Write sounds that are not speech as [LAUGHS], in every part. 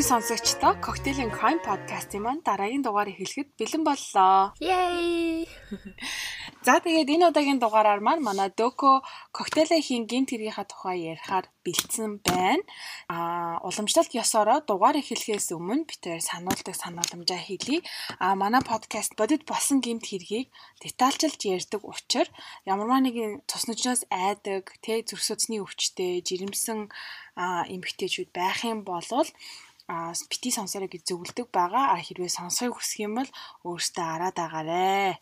Өнөөдрийн сонсогчдоо Cocktail Crime podcast-ийн маань дараагийн дугаарыг хэлэхэд бэлэн боллоо. Yay! [LAUGHS] За тэгээд энэ удаагийн дугаараар маань манай Дөко коктейлийн гинт хэргийнхаа тухай ярихаар бэлдсэн байна. Аа уламжлалт ёсороо дугаар эхлэхээс өмнө бид тээр сануулдаг санууламжаа хэлье. Аа манай подкаст бодит болсон гинт хэргийг детальчилж ярьдаг учраас ямарваа нэгэн цус нүчнөөс айдаг, тэ зүрхсөцний өвчтэй, жирэмсэн эмгтээчүүд байх юм бол бити сонсороо гэж зөвлөдөг байгаа. А хэрвээ сонсохыг хүсэх юм бол өөртөө араад агаарэ.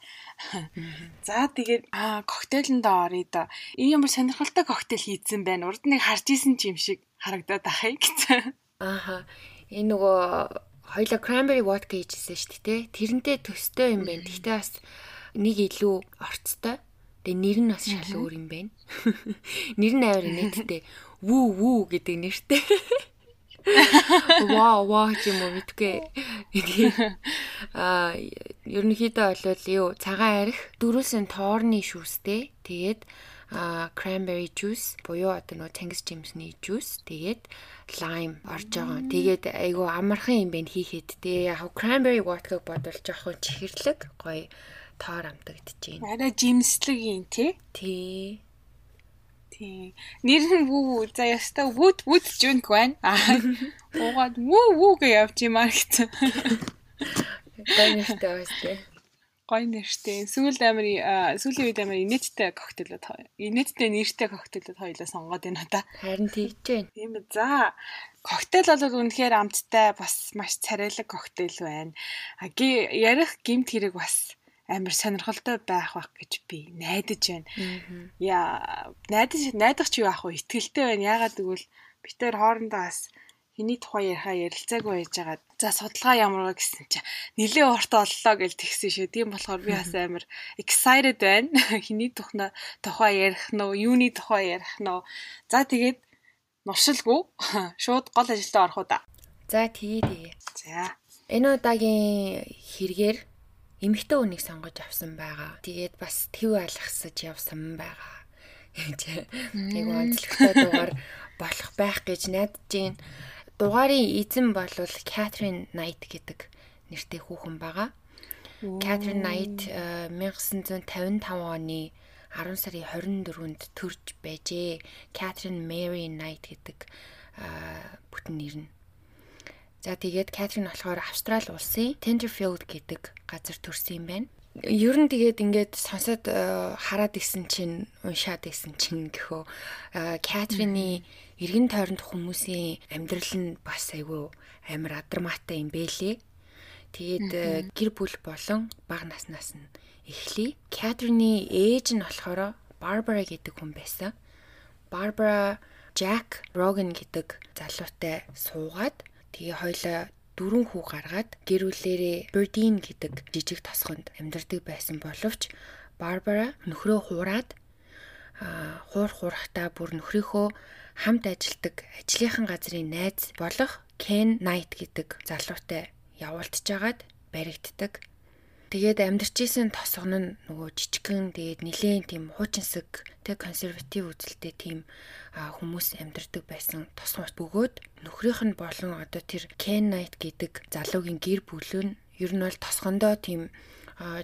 За тэгээд коктейлэнд оръё да. Энэ ямар сонирхолтой коктейл хийцэн байна. Урд нэг харж исэн ч юм шиг харагдаад ахыг [LAUGHS] гэсэн. Ааха. Энэ нөгөө хоёлоо cranberry vodka хийжсэн шүү дээ. Тэрнтэй төстэй юм байна. Гэхдээ бас нэг илүү орцтой. Тэгээ нэр нь бас шал өөр юм байна. [LAUGHS] Нэр нь аваар нэттэй. Вүү вүү гэдэг нэртэй. [LAUGHS] Вау, вау ч юм уу мэдгүй. Аа, ерөнхийдөө бол юу цагаан арх, дөрүсэн тоорны шүүстэй. Тэгээд а cranberry juice буюу одоо нөгөө Тэнгис жимсний juice тэгээд lime орж байгаа. Тэгээд айгу амархан юм байна хийхэд. Тэгээ яг cranberry vodka бодвол жоохон чихэрлэг гоё тоор амтагдчихээн. Арай жимслэг юм тий? Тий. Тийм. Нэр нь вүү за яста вүүд вүүд жүнг байна. Аа. Уугаад вүү вүү гэж явж юмаа гэсэн. Гой нэртэй байстэй. Гой нэртэй. Сүүл амир сүүлийн үед амир инээдтэй коктейлүүд инээдтэй нэртэй коктейлүүд хоёлоо сонгоод байна да. Харин тийж байна. Тийм ээ. За коктейл бол үнэхээр амттай бас маш царайлаг коктейл байна. А ярих гимт хэрэг бас амар сонирхолтой байх байх гэж би найдаж байна. Яа, найдаж найдах ч юу ах вэ? Итгэлтэй байна. Яагаад гэвэл бид тээр хоорондоо бас хэний тухай ярихаа ярилцаагүй байж байгаа. За судалгаа ямар вэ гэсэн чинь нилээ урт оллоо гэж тэгсэн шүү. Тийм болохоор би бас амар excited байна. [LAUGHS] Хэний тухна тухай ярих нь уу, юуны тухай ярих нь уу. За тэгээд нуршилгүй [LAUGHS] шууд гол ажилдаа орох уу да. За тэгээ тэгээ. За. Энэ удаагийн хэрэгээр эмэгтэй хүнийг сонгож авсан байгаа. Тэгээд бас төв алгасаж явсан байгаа. [LAUGHS] Нэг онцлогтой дугаар болох байх гэж найдаж байна. Дугаарын эзэн бол Catherine Knight гэдэг нэртэй хүүхэн байгаа. Catherine Knight 1955 оны 10 сарын 24-нд төрж байжээ. Catherine Mary Knight гэдэг бүтэн нэр нь. За тэгээд Катрин болохоор Австрали улсын Tenterfield гэдэг газар төрсэн юм байна. Ер нь тэгээд ингээд сонсоод э, хараад исэн чинь уншаад исэн чинь гэхөө Катрины эргэн тойронд хүмүүсийн амьдрал нь бас айгүй амар адармаатай юм бэлээ. Тэгээд э, гэр бүл болон бага наснаас нь эхлэе. Катрины ээж нь болохоор Барбара гэдэг хүн байсан. Барбара Jack Rogan гэдэг залуутай суугаад Тэгээ хоёлаа дөрвөн хүү гаргаад гэр бүлээрээ Бердин гэдэг жижиг тосгонд амьдардаг байсан боловч Барбара нөхрөө хуураад хуур хуурахтаа бүр нөхрийнхөө хамт ажилдаг ажлынхан газрын найз болох Ken Knight гэдэг залуутай явуултж агаад баригддаг. Тэгээд амьдарч исэн тосгон нь нөгөө жижигхэн тэгээд нилээн тийм хуучинсаг тэг консерватив үзэлтэй тийм хүмүүс амьдардаг байсан тосгон бөгөөд нөхрийнх нь болон одоо тэр Ken Knight гэдэг залуугийн гэр бүл нь ер нь бол тосгондоо тийм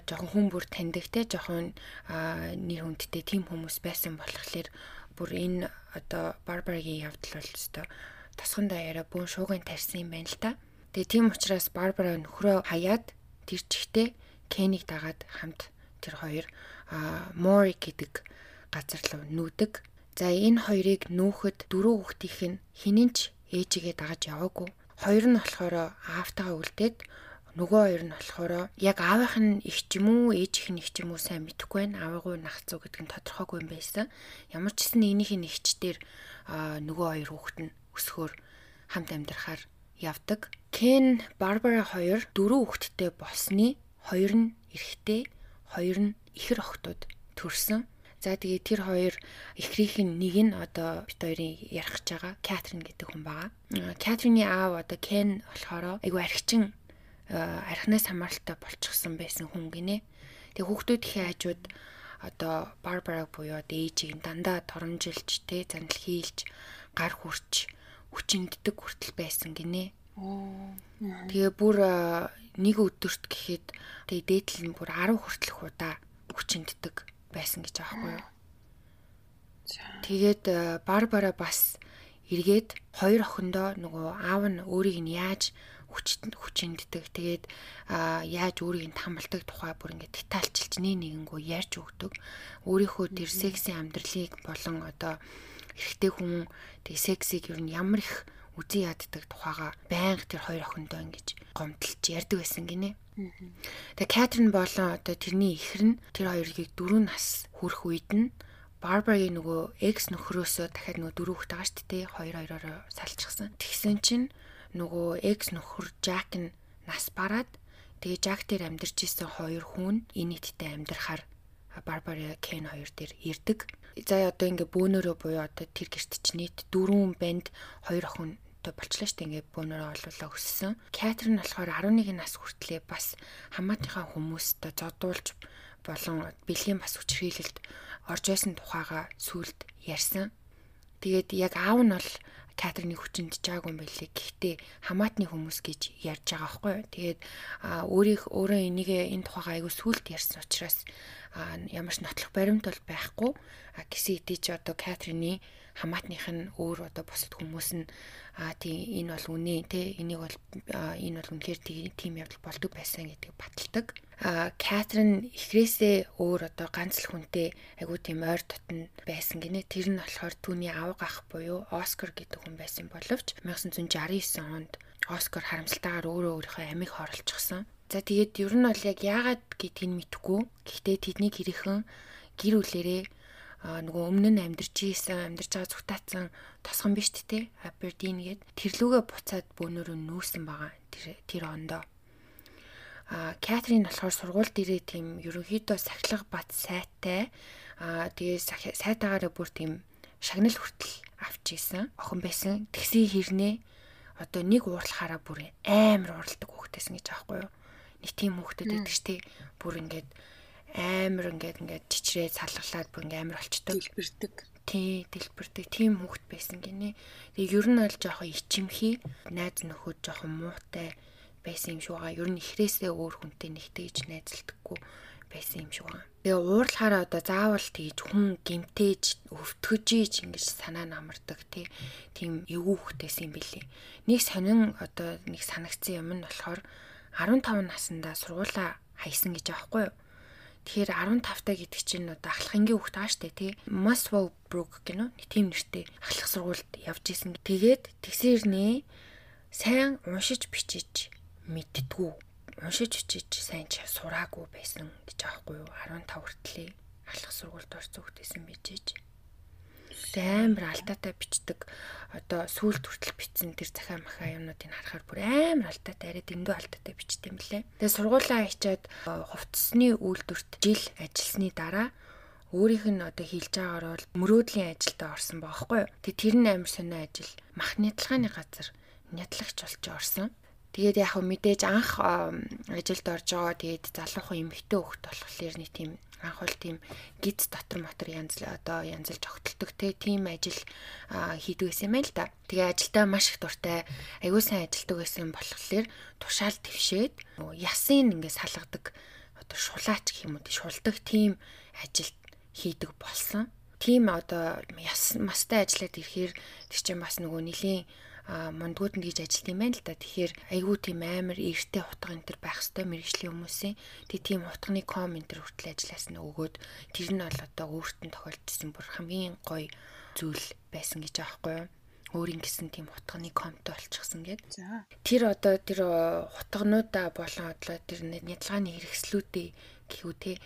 жоохон хүн бүр таньдаг те жоохон нэр хүндтэй тийм хүмүүс байсан болохоор бүр энэ одоо Барбарагийн явдал бол өстой тосгондоо яриа бүүн шуугын тарьсан юм байна л та. Тэгээ тийм учраас Барбара нөхрөө хаяад тэр чихтэй Кенийг дагаад хамт тэр хоёр Мори гэдэг газар руу нүүдэг. За энэ хоёрыг нүүхэд дөрөв хүүхдийнх нь хинэнч ээжигээ дагаж яваагүй. Хоёр нь болохоор аавтайгаа үлдээд нөгөө хоёр нь болохоор яг аавынх нь их ч юм уу ээжийнх нь их ч юм уу сайн мэдэхгүй байна. Аавыгуу нахцуу гэдэг нь тодорхойгүй юм байсан. Ямар ч гэсэн нэгнийх нь ихчдэр нөгөө хоёр хүүхэд нь өсгөр хамт амьдрахаар явдаг. Кен Барбара хоёр дөрөв хүүхэдтэй болсны хоёр нь эрэгтэй, хоёр нь ихэр охтууд төрсөн. За тэгээ тэр хоёр эхрийнх нь нэг нь одоо бит хоёрын ярих гэж байгаа Катрин гэдэг хүн байгаа. Катрины аав одоо Кен болохоор айгүй архичин архинаас хамааралтай болчихсон байсан хүн гинэ. Тэгээ хүүхдүүдийн хажууд одоо Барбара буюу ээжийг дандаа торомжилж тэ занал хийлж гар хүрч хүчинддэг хүртэл байсан гинэ. Тэгээ бүр нэг өдөрт гэхэд тэгээ дээдл нь бүр 10 хүртэлх удаа хүчинддэг байсан гэж байхгүй юу. Тэгээд Барбара бас эргээд хоёр охиндоо нөгөө аав нь өөрийг нь яаж хүчинддэг. Тэгээд яаж өөрийг нь тамалдаг тухай бүр ингээд детальчилж нэг нэгэнгөө ярьж өгдөг. Өөрийнхөө тэр секси амьдралыг болон одоо эрэгтэй хүн тэг сексийг ер нь ямар их үзий яддаг тухайга байнга тэр хоёр охиндоо ингэж гомдлж ярьдаг байсан гинэ. Тэгээ Катрин болон одоо тэрний ихэр нь тэр хоёрыг дөрөв нас хүрэх үед нь Барбарагийн нөгөө экс нөхрөөсөө дахиад нөгөө дөрөв хүүхэд байгаа шүү дээ. Хоёр хоёроо салчихсан. Тэгсэн чинь нөгөө экс нөхөр Жак нь нас бараад тэгээ Жак дээр амьдарч исэн хоёр хүн инэттэй амьдрахаар Барбара Кен хоёр дээр ирдэг. За одоо ингээ бөөнөрөө буюу одоо тэр гэрт чи нийт дөрвөн банд хоёр охин болчлаа штэ ингээ бөөнөрөө олуулаа өссөн. Катрин болохоор 11 нас хүртлээр бас хамаатынхаа хүмүүстээ зодуулж болон бэлгийн бас хүчрхийлэлд орж байсан тухайга сүлд ярьсан. Тэгээд яг аав нь бол Катрины хүчинд жаагүй юм байлээ. Гэхдээ хамаатны хүмүүс гэж ярьж байгаа байхгүй юу. Тэгээд өөрийг өөрөө энийг энэ тухайгаа айгүй сүлд ярьсан учраас ямар ч нотлох баримт бол байхгүй. Хэдий ч одоо Катрины хамаатных нь өөр одоо бусад хүмүүс нь аа тийм энэ бол үнэ те энийг бол энэ бол үнэхээр тийм явдал болдог байсан гэдгийг баталдаг. Аа Катрин ихрээсээ өөр одоо ганц л хүнтэй айгуу тийм ойр дотн байсан гинэ. Тэр нь болохоор түүний авга ах буюу Оскар гэдэг хүн байсан боловч 1969 онд Оскар харамсалтайгаар өөрөө өөрийнхөө амийг хорлцсон. За тэгээд ер нь бол яг яагаад гэдгийг мэдэхгүй. Гэхдээ тэдний гэрхэн гэр бүлэрээ нөгөө өмнө нь амьдарч ийсэн амьдарч байгаа зүгтаацсан тосгон биш тээ Абердин гээд тэрлүүгээ буцаад бөөнөрөө нүүрсэн байгаа тэр тэр ондоо. А Катрин болохоор сургууль дээрээ тийм ерөнхийдөө сахилга бат сайтай. А тэгээ сайтаагаараа бүр тийм шагнал хүртэл авч ийсэн охин байсан. Тэгсээ хэрнээ одоо нэг уурлахаараа бүр амар уралдаг хүүхдээсэн гэж аахгүй юу? Нэг тийм хүүхдэд байдаг штеп бүр ингээд амар ингээд ингээд чичрээ салгалаад бүр ингээд амар болчтой. Дэлбэрдэг. Тий, дэлбэрдэг. Тийм хүүхэд байсан гинэ. Тэгээ ер нь бол жоохон ичимхий, найз нөхөд жоохон муутай байсан юм шиг байгаа. Ер нь ихрээсээ өөр хүнтэй нэгтгэж найзалдаггүй байсан юм шиг байгаа. Тэгээ уурлахаараа одоо заавал тэгж хүн гимтээж өвтгөжиж ингэж санаа намардаг тий. Тийм эвгүй хөхтэйсэн юм билий. Нэг сонин одоо нэг санагцсан юм нь болохоор 15 наснда сургуулаа хайсан гэж аахгүй юу? Тэгэхээр 15 таа гэдэг чинь одоо ахлахынгийн хүүхд байгаа штэ тий. Maslow Brook гэнэ үү? Тийм нэртэй ахлах сургуульд явж исэн. Тэгээд тэгсэрнээ сайн уншиж бичиж мэдтгүү. Уншиж бичиж сайн ч сураагүй байсан гэж аахгүй юу? 15 хүртлээ ахлах сургуульд орсон хүүхдээсэн бижиж амар алдаатай бичдэг одоо сүүлд хүртэл бичсэн тэр захаа махаа юмнуудыг харахаар бүр амар алдаатай арай дэндүү алдаатай бичдэг юм лээ. Тэгээ сургуулаа хичээд хувцсны үйлдвэрт жил ажилласны дараа өөрийнх нь одоо хийж байгаагаар бол мөрөөдлийн ажилдаа орсон баахгүй юу. Тэгээ тэр нь амар сонио ажил махны талгааны газар нядлагч болж орсон. Тэгээд яг мэдээж анх ажилд орж байгаа тэгээд залуухан эмэгтэй хөхт болохоор нэг тийм анх бол тийм гиз дотор мотор янз одоо янзлж огтолдог те тийм ажил хийдэг гэсэн юм л да. Тэгээ ажилдаа маш их дуртай аягүй сайн ажилдаг байсан болохоор тушаал твшээд ясын ингээд салгадаг одоо шулаач гэх юм уу шулдаг тийм ажилд хийдэг болсон. Тийм одоо яс мастай ажиллаад ирэхээр тэр чинь бас нөгөө нэлийн мундгууд нь гэж ажилт юм байна л да. Тэгэхээр айгүй тийм амар эрттэй утга энэ төр байх хэвээр мэрэгжлийн хүмүүсийн тэг тийм утганы ком энэ төр хүртэл ажиллаас нь өгөөд тэр нь бол одоо өөртөө тохиолдсон бүр хамгийн гоё зүйл байсан гэж аахгүй юу? өөрийн гэсэн тийм утганы комтой болчихсон гэд. Тэр одоо тэр утгануудаа болон одоо тэр нядлагын хэрэгслүүдээ гэхүү те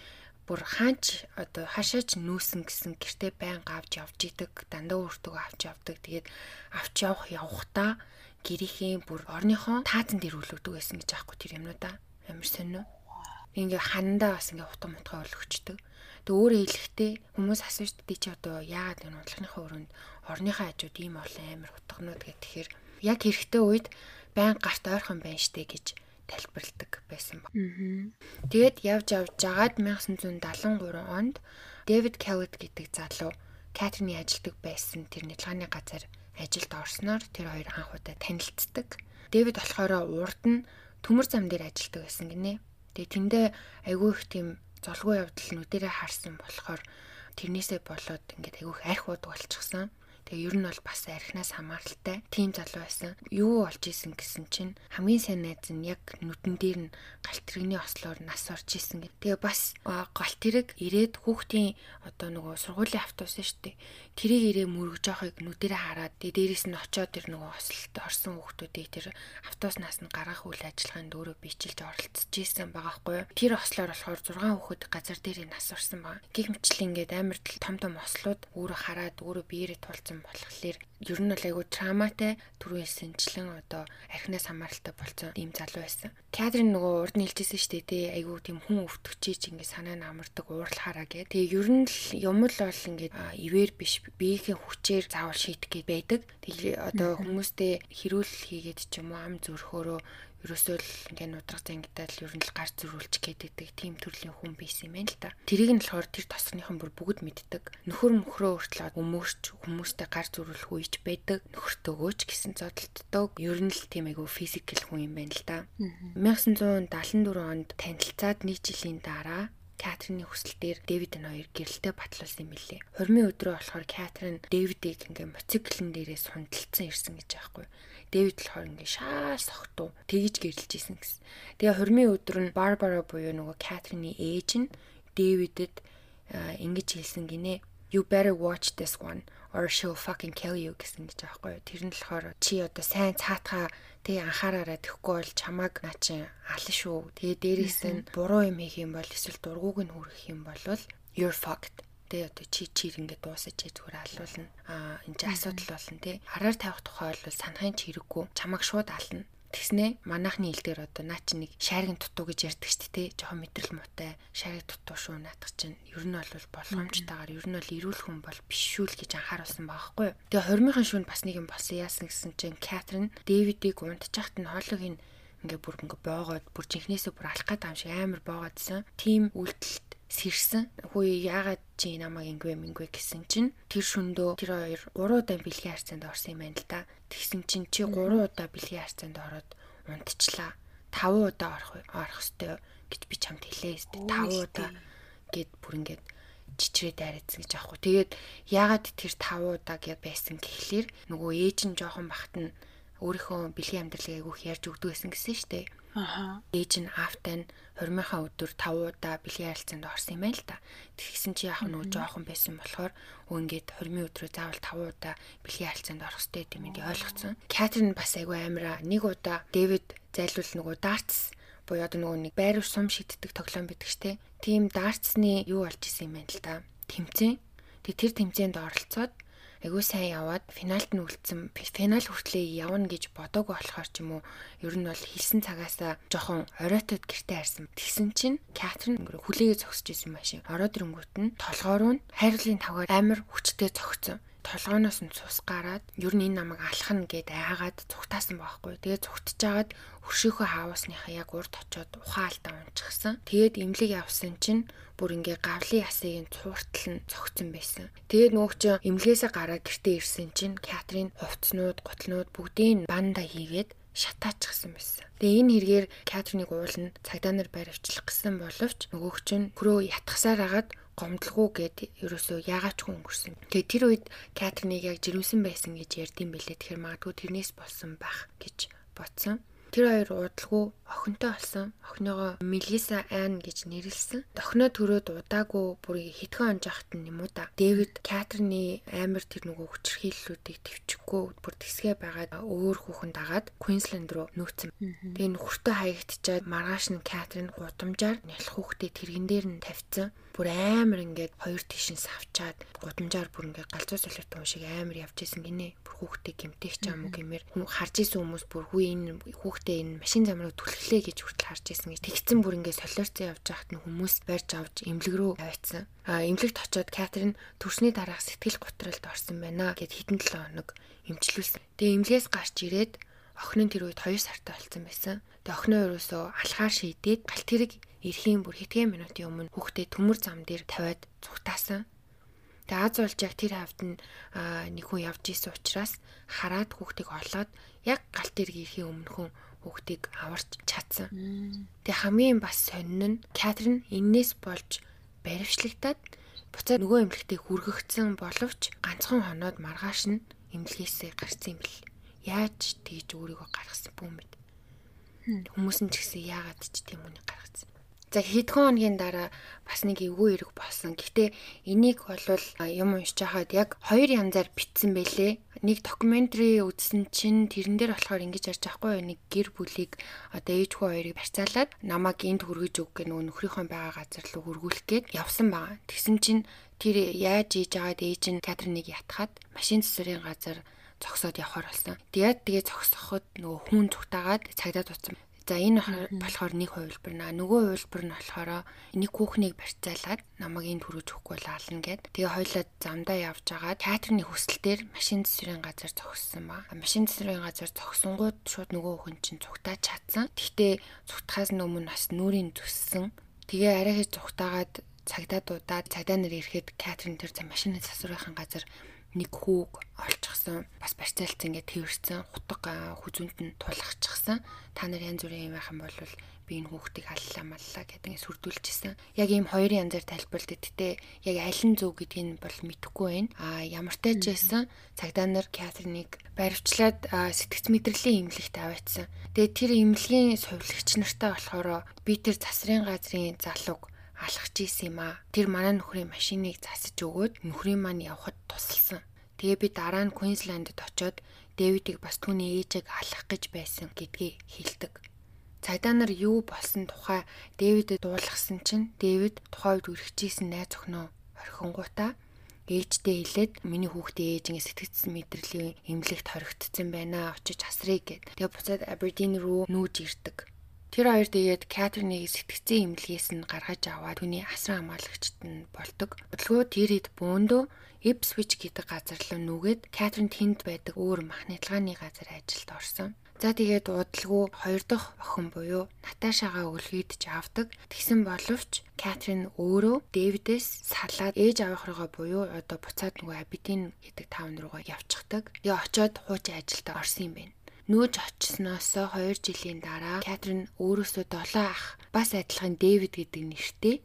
бүр хаач одоо хашаач нүүсэн гэсэн гэртээ байнга авч явж идэг дандаа өөртөө авч явдаг. Тэгээд авч явах явахдаа гэрийнхээ бүр орныхоо таазан дээр үлгдэг байсан гэж аахгүй тэр юмнуудаа амар сонио ингээ хандаа бас ингээ утга мутгаа өлгчдөг тэг өөрөө хэлэхдээ хүмүүс асууж дээ чи одоо яагаад энэ удлахныхаа өрөөнд орныхоо хажууд ийм олон амар утганууд гэх тэгэхээр яг хэрэгтэй үед байн гарт ойрхон байна штэ гэж тайлбарладаг байсан ба. Тэгээд явж явж жагаад 1973 онд Дэвид Келлет гэдэг залуу Катрины ажилдаг байсан тэр нэлгааны газар ажилд орсноор тэр хоёр анх удаа танилцдаг. Дэвид болохоор урд нь төмөр зам дээр ажилладаг байсан гинэ. Тэгээ тэндээ айгүй их тийм золгүй явдал нүдэрээ харсан болохоор тэрнээсээ болоод ингээд айгүй их арх уудаг болчихсон. Тэгээ ер нь бол бас архинаас хамааралтай тийм залуу байсан. Юу болж исэн гэсэн чинь хамгийн сайн найз нь яг нүдэн дээр нь галт тэрэгний ослоор нас орж исэн. Тэгээ бас галт тэрэг ирээд хүүхдийн одоо нөгөө сургуулийн автобус шүү дээ. Тэрийг ирээ мөргөж явахыг нүдэрээ хараад тэгээ дээрээс нь очиод тэр нөгөө ослолт орсон хүүхдүүдийг тэр автобуснаас нь гаргах үйл ажиллагаанд өөрөө бичилж оролцож исэн байгаа хгүй. Тэр ослоор болохоор 6 хүүхэд газар дээр нас орсон байгаа. Гэх мэтлээ ингээд амар том том ослууд өөрөө хараад өөрөө биеэрээ тулцсан болсон болохоор ер нь бол айгүй травматай түрүүсэн члэн одоо архинаас хамааралтай болсон ийм залуу байсан. Театрын нөгөө урд шүү дээ тий айгүй тийм хүн өвтгчиж ингээд санаа нь амардаг уурлахаараа гэ. Тэгээ ер нь л юм л бол ингээд ивэр биш биеийн хүчээр заавал шийдэх гээд байдаг. Тэгээ одоо хүмүүстэй хэрүүл хийгээд ч юм уу ам зүрхөөрөө ерөөсөө л ингээ нудрах зангидаад л ер нь л гар зөрүүлчих гэдэг тийм төрлийн хүн байсан юм байна л та. Тэрийг нь болохоор тэр тосгоныхон бүр бүгд мэддэг. Нөхөр мөхрөө хүртэл өмөрч хүмүүстэй гар зөрүүлэх үеч байдаг. Нөхөртөөгөөч гэсэн зодтолтдог. Ер нь л тийм айгу физикэл хүн юм байна л та. 1974 онд танилцаад нэг жилийн дараа Катрины хүсэлтээр Дэвид нь хоёр гэрэлтэй батлуулсан юм билээ. Хормын өдрөө болохоор Катрин Дэвидийг ингээ моциклэн дээрээ сундалцсан ирсэн гэж аахгүй. Дэвид болохоор ингээ шаал сохтуу тэгж гэрэлж исэн гэсэн. Тэгээ хормын өдөр нь Барбара буюу нөгөө Катрины ээж нь Дэвидэд ингэж хэлсэн гинэ. You better watch this one or she'll fucking kill you гэсэн гэж аахгүй. Тэр нь болохоор чи одоо сайн цаатгаа тэгээ анхаараараа тэхгүй бол чамааг наа чи алан шүү. Тэгээ дээрээс нь буруу юм хийх юм бол эсвэл дургууг нь хүргэх юм бол you're fucked. Тэгээ одоо чи чир ингээд дуусаж чи зүгээр алуулна. Аа энэ чи асуудал болно те. Хараар тавих тухай бол санахын ч хэрэггүй. Чамааг шууд ална. Тэгснэ манайхны хэл дээр одоо наа чи нэг шааргийн дутуу гэж ярьдаг шүү дээ. Жохон мэдрэл муутай шааргийн дутуу шүү наадах чинь. Ер нь бол болгоомжтойгоор ер нь бол эрүүл хүн бол биш шүү л гэж анхааруулсан байгаа хгүй. Тэгээ хормынхан шүүнд бас нэг юм болсон яасан гэсэн чинь Катрин Дэвидийг унтчихт нь хоолойг нь ингээ бүр ингээ боогоод бүр жинхнээсээ бүр алах гэдэг юм шиг амар боогодсон. Тим үйлдэлт сэрсэн. Хөөе яагаад чи намайг ингэвэ мингвэ гэсэн чинь тэр шөндөө тэр хоёр 3 удаа бэлгийн харьцаанд орсон юм байна л да. Тэгсэн чинь чи 3 удаа бэлгийн харьцаанд ороод унтчлаа. 5 удаа орох орох ёстой гэж би чамд хэлээ өстэй. 5 удаа гэд бүр ингээд чичрээ дайрацсан гэж аахгүй. Тэгээд яагаад тэр 5 удаа гэд байсан гэхлээр нөгөө ээж нь жоохон бахт нь өөрийнхөө бэлгийн амьдралыг айгүйх ярьж өгдөг байсан гэсэн дээ. Аха. Ээж нь аавтай нь хормынхаа өдөр 5 удаа бэлгийн харилцаанд орсон юм байна л та. Тэгсэн чи яах нөгөө жоохон байсан болохоор ингээд хормын өдрөө заавал 5 удаа бэлгийн харилцаанд орох хэрэгтэй гэм ингээд ойлгоцсон. Катрин бас айгүй амира нэг удаа Дэвид зайлуул нөгөө дартс буюу одоо нөгөө нэг байр сум шиддэг тоглоом байдаг штэ. Тийм дартсны юу болж исэн юм байна л та. Тэмцээн. Тэг тэр тэмцээнд оролцоод айгүй сайн яваад финалд нь үлдсэн финал хүртлээ явна гэж бодоогүй болохоор ч юм уу ер нь бол хэлсэн цагаасаа жоохон оройтод гэрте харсан. Тэгсэн чинь Катрин хүлээгээ зогсож исэн машин. Ороод ирэнгүүт нь толгоор нь хайрлын тавгаар амар хүчтэй зогцсон толгооноос нь цус гараад ер нь энэ намайг алах нь гэд айгаад цугтаасан байхгүй. Тэгээд цугтж агаад хөршөөхөө хаавсныхаа яг урд очоод ухаалтаа унчихсан. Тэгээд имлэг явсан чинь бүр ингээ гавлын ясыг нь цууртал нь цогцсон байсан. Тэгээд чинь эмнэлгээсээ гараад гэртээ ирсэн чинь Катрин хувцснууд, гутлнууд бүгдийг банда хийгээд шатаачихсан байсан. Тэгээ энэ хэрэгээр Катриныг уулна цагдаа нар баривчлах гэсэн боловч нөгөөх чинь хөрөө ятгасаар агаад гомдлого гэд ерөөсөө яагаач хүн өнгөрсөн. Тэгээ тэр үед Катриныг яг жирэмсэн байсан гэж ярьдсан бэлээ. Тэгэхээр магадгүй тэрнээс болсон байх гэж бодсон. Тэр хоёр уудалгүй охинтой болсон. Охиныгоо Мелиса Айн гэж нэрлсэн. Охиноо төрөөд удаагүй бүр хитгэн онжахт нь юм уу да. Дэвид Катрины амар тэр нөгөө хүчрхийллүүдийг төвчгөө бүр тэсгээ байгаад өөр хүүхэн дагаад Квинсленд руу нөөцсөн. Тэгээ нөхөртөө хаягдчаад маргааш нь Катрин гудамжаар нялх хүүхдээ тэрэгэн дээр нь тавьсан бүр амар ингээд хоёр тишин савчаад гудамжаар бүр ингээд галзуу солиотой шиг амар явж исэн гинэ. Бүр хүүхдээ гимтэх ч юм уу гэмээр харж исэн хүмүүс бүр хүү энэ хүүхдээ энэ машин зам руу түлхлээ гэж хүртэл харж исэн гэж тэгсэн бүр ингээд солиорцсон явж байхад нь хүмүүс барьж авч эмнэлэг рүү аваадсан. А эмнэлэгт очиод Катрин төрсний дараах сэтгэл готролд орсон байна гэд хэдэн 7 хоног эмчилүүлсэн. Тэгээ эмнэлгээс гарч ирээд охин нь тэр үед 2 сартай болсон байсан. Тэгээ охиноо ерөөсөө алхаар шийдээд галт тэрэг эрхийн бүр хэдхэн минутын өмнө хүүхдээ төмөр зам дээр тавиад цугтаасан. Тэгээ аз яг тэр хавьд нь нэг хүн явж исэн учраас хараад хүүхдийг олоод яг галт ирэх ирэхийн өмнөхөн хүүхдийг аварч чадсан. Тэгээ хамгийн бас сонин нь Катрин эннээс болж баривчлагтаад буцаад нөгөө эмнэлэгтээ хүргэгдсэн боловч ганцхан хоноод маргааш нь эмнэлгээсээ гарсан юм бэл. Яаж тэгж өөрийгөө гаргасан бүү мэд. Хүмүүс нь ч гэсэн яагаад ч тийм үнийг гаргацсан. За хэдхэн хоногийн дараа бас нэг эвгүй эрг болсон. Гэхдээ энийг бол юм уншиж хахад яг хоёр янзаар битсэн байлээ. Нэг докюментари үзсэн чинь тэрэн дээр болохоор ингэж ярьж байхгүй? Нэг гэр бүлийг одоо ээж хүү хоёрыг барьцаалаад намайг энд хүргэж өг гэх нөгөө нөхрийнхөө байгаа газар руу хөргүүлэх гээд явсан байгаа. Тэгсэн чинь тэр яаж ийж агаад ээж нь Катриныг ятхаад машин цэцэрийн газар зогсоод явхаар болсон. Тэгээд тэгээ зогсоход нөгөө хүн зүгтаагаад цагдаа туцсан. За энэ болохоор нэг хувилбар наа. Нөгөө хувилбар нь болохоор нэг хүүхнийг барьцаалаад намайг энд хүргэж өгөхгүй лаална гэд. Тэгээ хоёлаа замдаа явж байгаа. Театрны хүсэлтээр машин цэцрийн газар зогссон ба. Машин цэцрийн газар зогсонгууд шууд нөгөө хүн чинь цугтаа чадсан. Гэхдээ цугтахаас өмнө бас нүрийн зүссэн. Тэгээ арай хийж цугтаагаад цагдаа дуудаад цагдаа нар ирэхэд Катрин тэр машины засварынхан газар нэг хүүг олчихсан бас барьцаалцсан ингээд тэрсэн хутга хүзүнд нь тулахчихсан та нар янз бүрийн юм байхan бол би энэ хүүхдийг аллаа маллаа гэдэг сүрдүүлчихсэн. Яг ийм хоёрын янзаар тайлбарлалт гэдэгтээ яг аль нь зөв гэдгийг нь бол мэдэхгүй байна. А ямар ч байсан цагдаа нар Катриныг баривчлаад сэтгц мэдрэлийн имлэгт аваадсан. Тэгээ тэр имлэгийн сувилагч нартай болохоор би тэр засрын газрын залууг алхаж исэн юм аа. Тэр манай нөхрийн машиныг засаж өгөөд нөхрийн маань явхад тусалсан. Тэгээ би дараа нь Квинсландд очоод Дэвидийг бас түүний ээжийг алах гэж байсан гэдгийг хэлдэг. Цагдаа нар юу болсон тухай Дэвидэд дуулгасан чинь Дэвид тухайд үргэжсэн найз охиноо орхингуудаа ээжтэй хэлээд миний хүүхдээ ээжийн сэтгцсэн мэдрэлийн эмнэлэгт хоригдсон байна очиж асрыг гэд. Тэгээ буцаад Абердин руу нүүж ирдэг. Тэр хоёр тэгээд Катриныг сэтгцэн имлгээс нь гаргаж аваад түүний асран хамгаалагчд нь болдог. Бодлогоо тэр хэд бөөндөө Ipswich гэдэг газар руу нүгээд Катрин тэнд байдаг өөр махны газар ажилд орсон. За тэгээд удалгүй хоёр дахь охин буюу Наташагаа өлгийдж авдаг. Тэгсэн боловч Катрин өөрөө Дэвидээс салаад ээж аваахрыгаа буюу одоо буцаад нөгөө Абидин гэдэг таун руугаа явчихдаг. Тэгээ очоод хуучин ажилд орсон юм байна. Нүүж очсноос 2 жилийн дараа Катрин өөрөөсөө 7 ах бас адилхан Дэвид гэдэг нэртэй.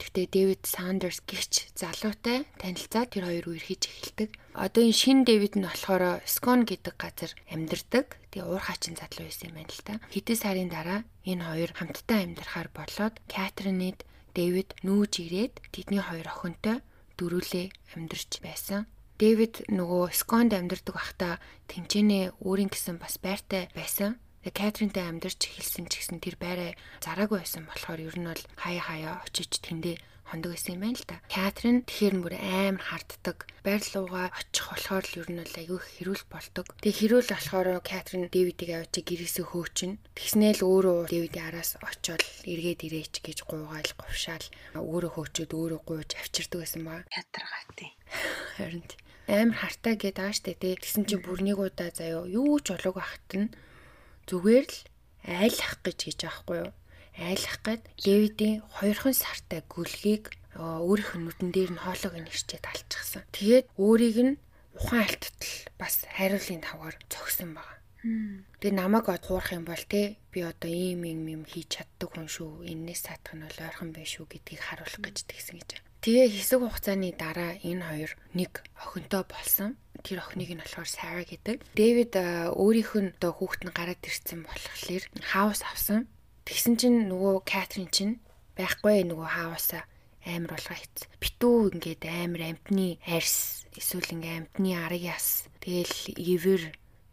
Гэхдээ Дэвид Сандерс гихч залуутай танилцаад тэр хоёр үерхэж эхэлдэг. Одоо энэ шин Дэвид нь болохоор Скон гэдэг газар амьдардаг. Тэгээ уур хачин залуу байсан юм байна л та. Хэдэн сарын дараа энэ хоёр хамтдаа амьдрахаар болоод Катринид Дэвид нүүж ирээд тэдний хоёр охинтой дөрүлээ амьдарч байсан. Дэвид нөгөө Сконд амьдардаг байхдаа тэмчэнэ өөрийн гэсэн бас байртай байсан. Тэгээ Катринтай амьдарч эхэлсэн ч гэсэн тэр байраа зараагүй байсан болохоор ер нь бол хаяа хаяа очиж тэндээ хондог байсан юм байна л да. Катрин тэгэхээр бүр амар харддаг. Байр лууга очих болохоор л ер нь бол аягүй хэрүүл болдог. Тэгээ хэрүүл болохоор Катрин Дэвидийг авчи гэрээсээ хөөчин. Тэгснээл өөрөө Дэвидийн араас очоод эргээд ирээч гэж гуйгаал говшаал өөрөө хөөчөөд өөрөө гуйж авчирдаг байсан ба. Ятаргаати. Харин амар хартай гээд байгаа штэ тий. Тэгсэн чинь бүр нэг удаа заяо юу ч болоог байхад нь зүгээр л айлах гэж хийж аахгүй юу. Айлах гээд Дэвидийн хоёрхан сартай гүлгийг өөрийнх нь нүдэн дээр нь хоолойг нь ирчээд алчихсан. Тэгээд өөрийг нь ухаан алттал бас хариулын тавгаар зогсон байгаа. Тэгээ намайг хуурах юм бол те би одоо ийм юм юм хийж чаддаг хүн шүү. Эннээс сатах нь бол ойрхон байх шүү гэдгийг харуулах гэж тэгсэн гэж. Тэгээ хэсэг хугацааны дараа энэ хоёр нэг охинтой болсон. Тэр охиныг нь болохоор Сара гэдэг. Дэвид өөрийнх нь одоо хүүхэд нь гараад ирсэн болохоор хаус авсан. Тэгсэн чинь нөгөө Катрин чинь байхгүй нөгөө хаусаа амар болгоо хийц. Битүү ингээд амар амтны арьс эсвэл ингээд амтны аргяас тэгэл ивэр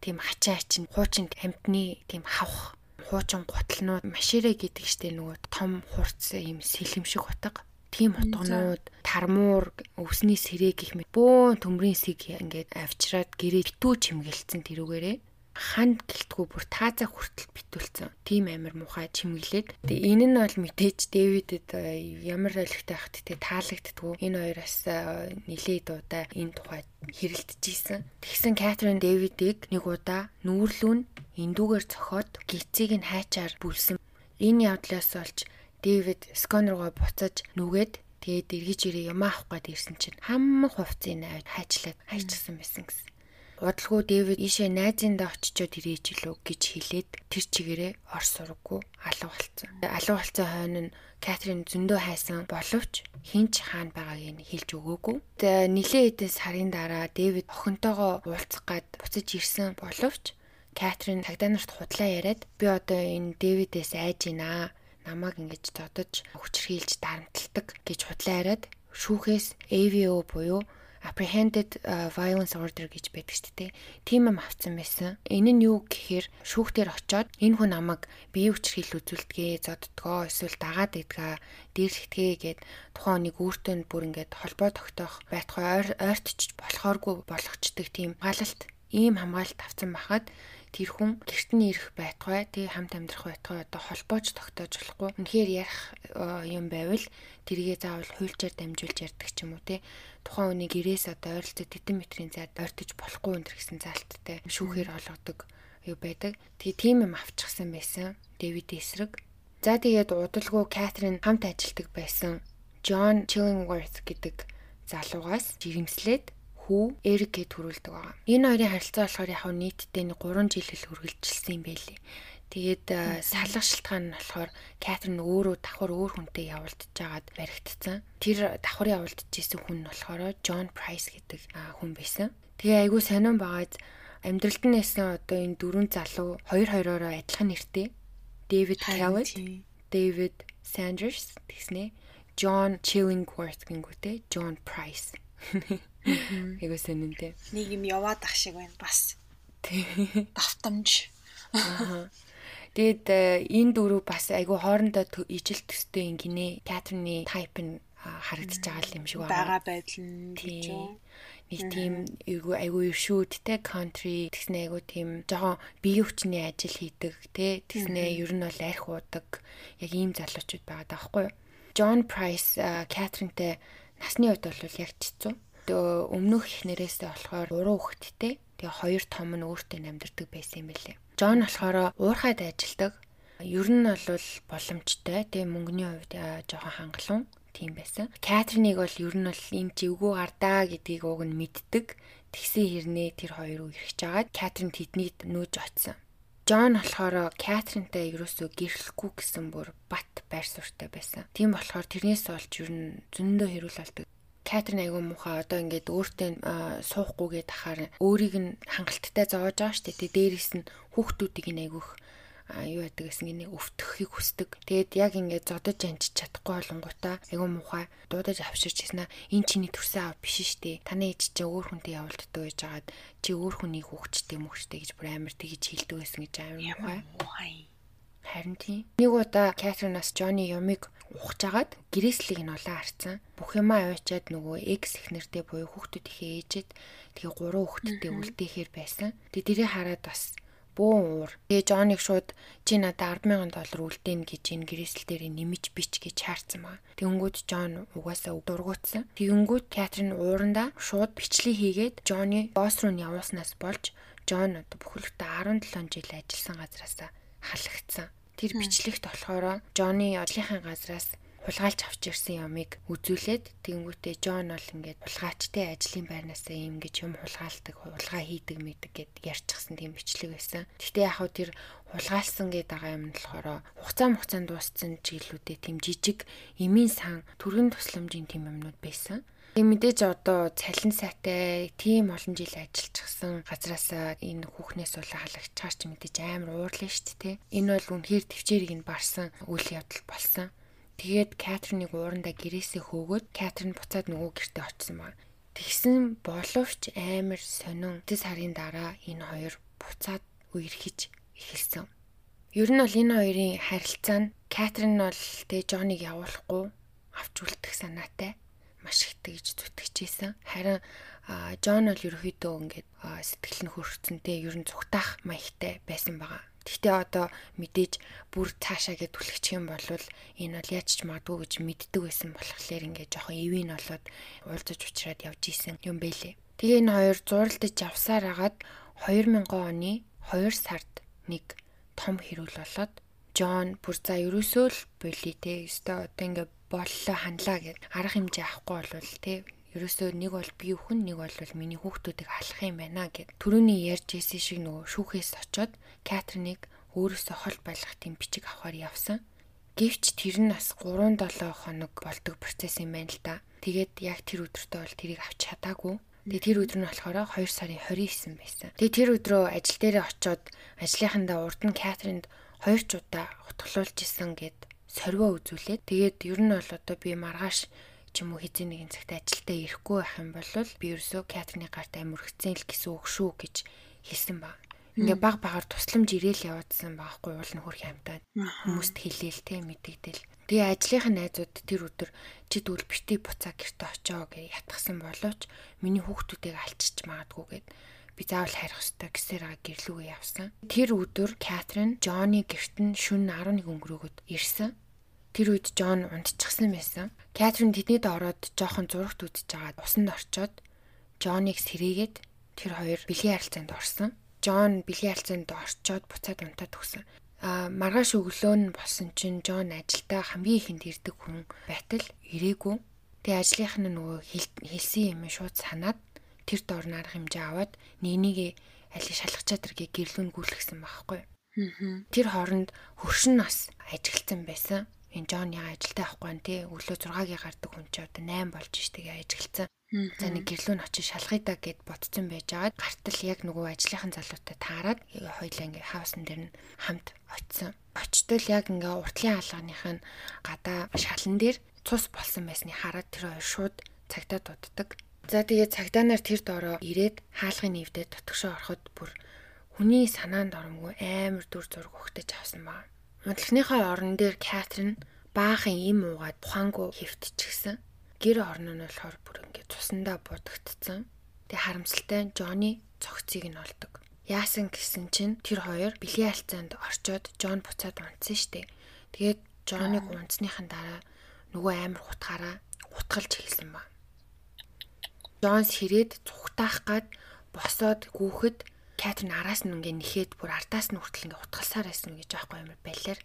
тийм хачаа чинь хуучин амтны тийм хавх хуучин гутлнууд маширэ гэдэг штеп нөгөө том хурц юм сэлэмшиг утга тийм утганууд тармуур өвсний сэрэг гэх мэт бөөн төмрийн сэг ингээд авчраад гэрээ битүү чимгэлцэн тэрүүгээрээ ханд гэлтгүү бүр таазаа хүртэл битүүлсэн. Тийм амир мухай чимгэлээд. Тэгээ энэ нь бол мэдээж Дэвидэд э, ямар солигтой хат те таалагддгүү. Энэ хоёроос э, нилээд удаа энэ тухай хэрэлдэжсэн. Тэгсэн Катрин Дэвидийг нэг удаа нүүрлүүн эндүүгээр цохоод гицийг нь хайчаар бүлсэн. Энэ явдлаас болж Дэвид Скон руугаа буцаж нүгээд Тэгээд эргэж ирээ юм авах гээд ирсэн чинь хамаг хувцсыг навид хайчлаад хайчихсан байсан гэсэн. Удалгүй Дэвид ийшээ найзындаа очичоод ирээж илүү гэж хэлээд тэр чигээрээ ор сургаггүй алуу болцсон. Алуу болцсон хойно нь Катрин зөндөө хайсан боловч хинч хаана байгааг нь хэлж өгөөгүй. Тэгээ нилээ хэдэн сарын дараа Дэвид охинтойгоо уулзах гад буцаж ирсэн боловч Катрин цагдаа нарт худлаа яриад би одоо энэ Дэвидээс айж гинэ намайг ингэж зодож хүчрхийлж дарамталдаг гэж худлаа яриад шүүхээс AVO буюу apprehended violence order гэж байдаг шүү дээ. Тийм юм авсан байсан. Энэ нь юу гэхээр шүүхтэр очоод энэ хүн намайг бие хүчрхийл үзүүлдэгэ зоддгоо эсвэл дагаад идгээ дээрлэгтгээ гэд тухайн нэг өөртөө бүр ингээд холбоо тогтоох байтугай ойртч болохооргүй болгочдөг тийм хамгаалалт ийм хамгаалалт авсан байхад тэр хүн гэрт нь ирэх байтугай тэг хамт амьдрах байтугай одоо холбоож тогтоож болохгүй. Үнэхээр ярих юм байвал тэргээ заавал хуульчаар дамжуулж ярьдаг ч юм уу те. Тухайн хүний гэрээс одоо ойролцоо тэтэн метрийн зайд ойртож болохгүй өндөр гэсэн залттай шүүхээр олгодог юу байдаг. Тэгээ тийм юм авчихсан байсан. Дэвид эсрэг. За тэгээд удалгүй Катрин хамт ажилладаг байсан John Chillingworth гэдэг залуугаас жирэмслээд хүү Эрикээ төрүүлдэг байгаа. Энэ хоёрын харилцаа болохоор яг нийтдээ 3 жил хэл үргэлжилсэн юм байлээ. Тэгээд салах шилтгаан нь болохоор Катрин өөрөө давхар өөр хүнтэй явуулдаж байгаад баригдсан. Тэр давхар явуулдаж исэн хүн нь болохоор Джон Прайс гэдэг хүн байсан. Тэгээ айгүй сонирн байгаад амьдралд нь нэсэн одоо энэ дөрвөн залуу хоёр хоёроо адилхан нэртэй. Дэвид Келлет, Дэвид Сандерс тэгснэ. John Chillingworth гингүүтэй John Price. [LAUGHS] Айгуу сонинтэй. Нэг юм яваад ах шиг байна бас. Давтамж. Тэгэд э, энэ дөрөв бас айгуу хоорондоо ижил төстэй ингэнэ. Театрны тайп нь харагдаж байгаа юм шиг байна. Бага байдал нь гэж юу? нэг тийм айгу айгу иршүүд те country тэгснэ айгу тийм жоохон биеийн хүчний ажил хийдэг те тэгснэ ер нь бол арх уудаг яг ийм залуучууд байгаа даахгүй юу John Price Катринтэй насны үед бол яг чицүү Өмнөх ихнэрээсээ болохоор уруу хөхттэй. Тэгээ хоёр том нь өөртөө амьдардаг байсан юм билээ. Джон болохоор уурхайд ажилдаг. Ер нь бол боломжтой. Тэгээ мөнгөний хувьд жоохон хангалуун тийм байсан. Катриныг бол ер нь бол энэ живгүү гардаа гэдгийг уг нь мэддэг. Тэгсэн хэрнээ тэр хоёр руу ирж агаад Катрин тэднийг нөөж очсон. Джон болохоор Катринтай ерөөсөө гэрлэхгүй гэсэн бүр бат байр суурьтай байсан. Тийм болохоор тэрнээс олж ер нь зөндөө хэрүүл болдог. Катрин айгүй муухай одоо ингээд өөртөө суухгүйгээд ахаар өөрийг нь хангалттай зоож байгаа шүү дээ. Дээрээс нь хүүхдүүдийг нь айгүйх юу яадаг гэсэн гинэ өвтөхийг хүсдэг. Тэгээд яг ингээд зодож амжиж чадахгүй болонгуудаа айгүй муухай дуудаж авширч яснаа энэ чиний төрсөн аав биш дээ. Таны ээж чинь өөр хүнтэй явуулдаг гэж жагаад чи өөр хүний хүүхдтэй мөхчтэй гэж бүр амар тэгж хэлдэг байсан гэж амар муухай. Харин тийм. Нэг удаа Катринаас Джонни юмыг ухажгаад гэрээслийг нь улаан харцсан. Бүх юмаа аваачаад нөгөө экс их нэртэй буюу хүүхдүүд ихээ ээжэд тэгээ гурван хүүхдтэй үлдээхээр байсан. Тэгээ тэрийг хараад бас бөөн уур. Тэгээ Джоныг шууд чи надад 100000 доллар үлдээнэ гэж энэ гэрээсэл дээр нэмж бич гэж хаарсан маа. Тэнгүүд Джон угаасаа дургуутсан. Тэгэнгүүт Катрин уурандаа шууд бичлэг хийгээд Джонny босс руу нь явуулснаас болж Джон одоо бүхэлдээ 17 жил ажилласан газараасаа халагдсан. Тэр бичлэгт болохоор Джонни ажлынхаа газраас хулгайлж авч ирсэн ямыг үзүүлээд тэгэнгүүтээ Джон бол ингээд хулгайчтай ажлын байрнаасаа юм гэж юм хулгайлдаг, хулгай хийдэг мэдэг гэд ярьчихсан тийм бичлэг байсан. Гэхдээ яг хөө тэр хулгайлсан гэдэг байгаа юм болохоор хугацаа хугацаанд дууссан чиглэлүүдээ тийм жижиг эмийн сан төргөн тусламжийн тийм юмнууд байсан. Тэг мэдээж одоо цалин сайтай тийм олон жил ажиллажсэн газараасаа энэ хүүхнээс бол халагчаар ч мэдээж амар уурлаа шүү дээ. Энэ бол үнэхээр төвчээрийг нь барсан үйл явдал болсон. Тэгээд Катриныг уурандаа гэрээсээ хөөгөөд Катрин буцаад нөгөө гэртээ очсон баг. Тэгсэн боловч амар сонин тэс сарын дараа энэ хоёр буцаад үерхэж эхэлсэн. Ер нь бол энэ хоёрын харилцаа нь Катрин бол тэ Жоныг явуулахгүй авч үлдэх санаатай маш их тэгж зүтгэжсэн. Харин Джон бол ерөөхдөө ингээд сэтгэл нь хөрцөнтэй ер нь зүгтаах маягтай байсан байгаа. Гэхдээ одоо мэдээж бүр цаашаа гэд түлхчих юм бол энэ бол яаж ч магадгүй гэж мэддэг байсан болохоор ингээд жоохон ивэн болоод уулзаж уучраад явж исэн юм бэлээ. Тэгээ энэ хоёр зуралдаж явсаар хагаад 2000 оны 2 сард нэг том хэрүүл болоод Джон бүр за ерөөсөө л боли те. Өстө одоо ингээ боллоо ханлаа гэд арга хэмжээ авахгүй болвол те ерөөсөө нэг бол би өхөн нэг бол миний хүүхдүүдийг алах юм байна гэд түрүүний ярьж исэн шиг нөгөө шүүхээс очоод Катриныг өөрөөсөө хол байлгах тийм бичиг авахар явсан. Гэвч тэр нь бас 3-7 хоног болдог процесс юм байна л да. Тэгээд яг тэр өдөртөө бол тэрийг авч чадаагүй. Тэгээ тэр өдөр нь болохоор 2 сарын 29 байсан. Тэгээ тэр өдрөө ажил дээр очиод ажлынхандаа урд нь Катринд хоёр ч удаа утгалуулж исэн гэд сорвоо үзүүлээд тэгээд ер нь бол одоо би маргааш ч юм уу хэзээ нэгэн цагт ажилдаа ирэхгүй байх юм бол би ерөөсөө Катрины гарт амир өгцэн л гэсэн үг шүү гэж хэлсэн ба. Ингээ баг багаар тусламж ирээл явуулсан байхгүй уул нь хөрх амтаад хүмүүст хэлээл те мэдэгдэл. Тэгээ ажлынх нь найзууд тэр өдөр чи дүүл бити буцаа гэрте очоо гэж ятгсан боловч миний хүүхдүүдийг алчиж магадгүй гэд би заавал хайрах ёстой гэсээр ага гэрлүүгээ явсан. Тэр өдөр Катрин Джонни гэрт нь шүн 11 өнгөрөөгд ирсэн. Тэр үед Джон унтчихсан байсан. Катрин тэднийд ороод жоохон зурагт үдчихэж байгаа усанд орчоод Джоныг сэрээгээд тэр хоёр бэлгийн харилцаанд орсон. Джон бэлгийн харилцаанд орчоод буцаад унтаад өгсөн. А маргааш өглөө нь болсон чинь Джон ажилдаа хамгийн ихэнд ирдэг хүн байтал ирээгүй. Тэгээ ажлынх нь нөгөө хэлсэн юм шууд санаад тэр доор нарах хэмжээ аваад нэгнийг алийг шалгах чадрыг гэрлүүн гүйлгсэн байхгүй. Тэр хооронд хөршин нас ажиглсан байсан энэ Джон яга ажилдаа авахгүй нь тий өглөө 6-гийн гардаг хүн чи одоо 8 болж штеп ажиглцсан. За нэг гэрлүүн очиж шалгая да гэд ботцсон байж байгаад гартал яг нөгөө ажлынхан залуутай таарад хоёлаа ингээ хаусан дээр нь хамт очисон. Очтол яг ингээ уртлын хаалганых нь гадаа шалан дээр цус болсон байсныг хараад тэр хоёр шууд цагтаа дууддаг. За тэгээ цагдаанаар тэр доороо ирээд хаалгын нэвдээ дотгошоо ороход бүр хүний санаанд оромгүй амар дүр зураг өгтөж авсан баа. Унтлагынхаа орон дээр Катрин баахан им уугаад тухаангу хөвтчихсэн. Гэр орон нь болохоор бүр ингээд цусандаа будагдцсан. Тэг харамсалтай Джонни цогцыг нь олдог. Яасан гэсэн чинь тэр хоёр бэлгийн алцаанд орчоод Джон буцаад унтсан штеп. Тэгээд Джонныг унтсныхан дараа нөгөө амар хутгаараа утгалж хэлсэн ба. Джон сэрээд цухтаах гад босоод гүүхэд Катрин араас нь ингээ нэхээд бүр ардаас нь хүртэл ингээ утгалсаар байсан гэж аахгүй юм байлаар.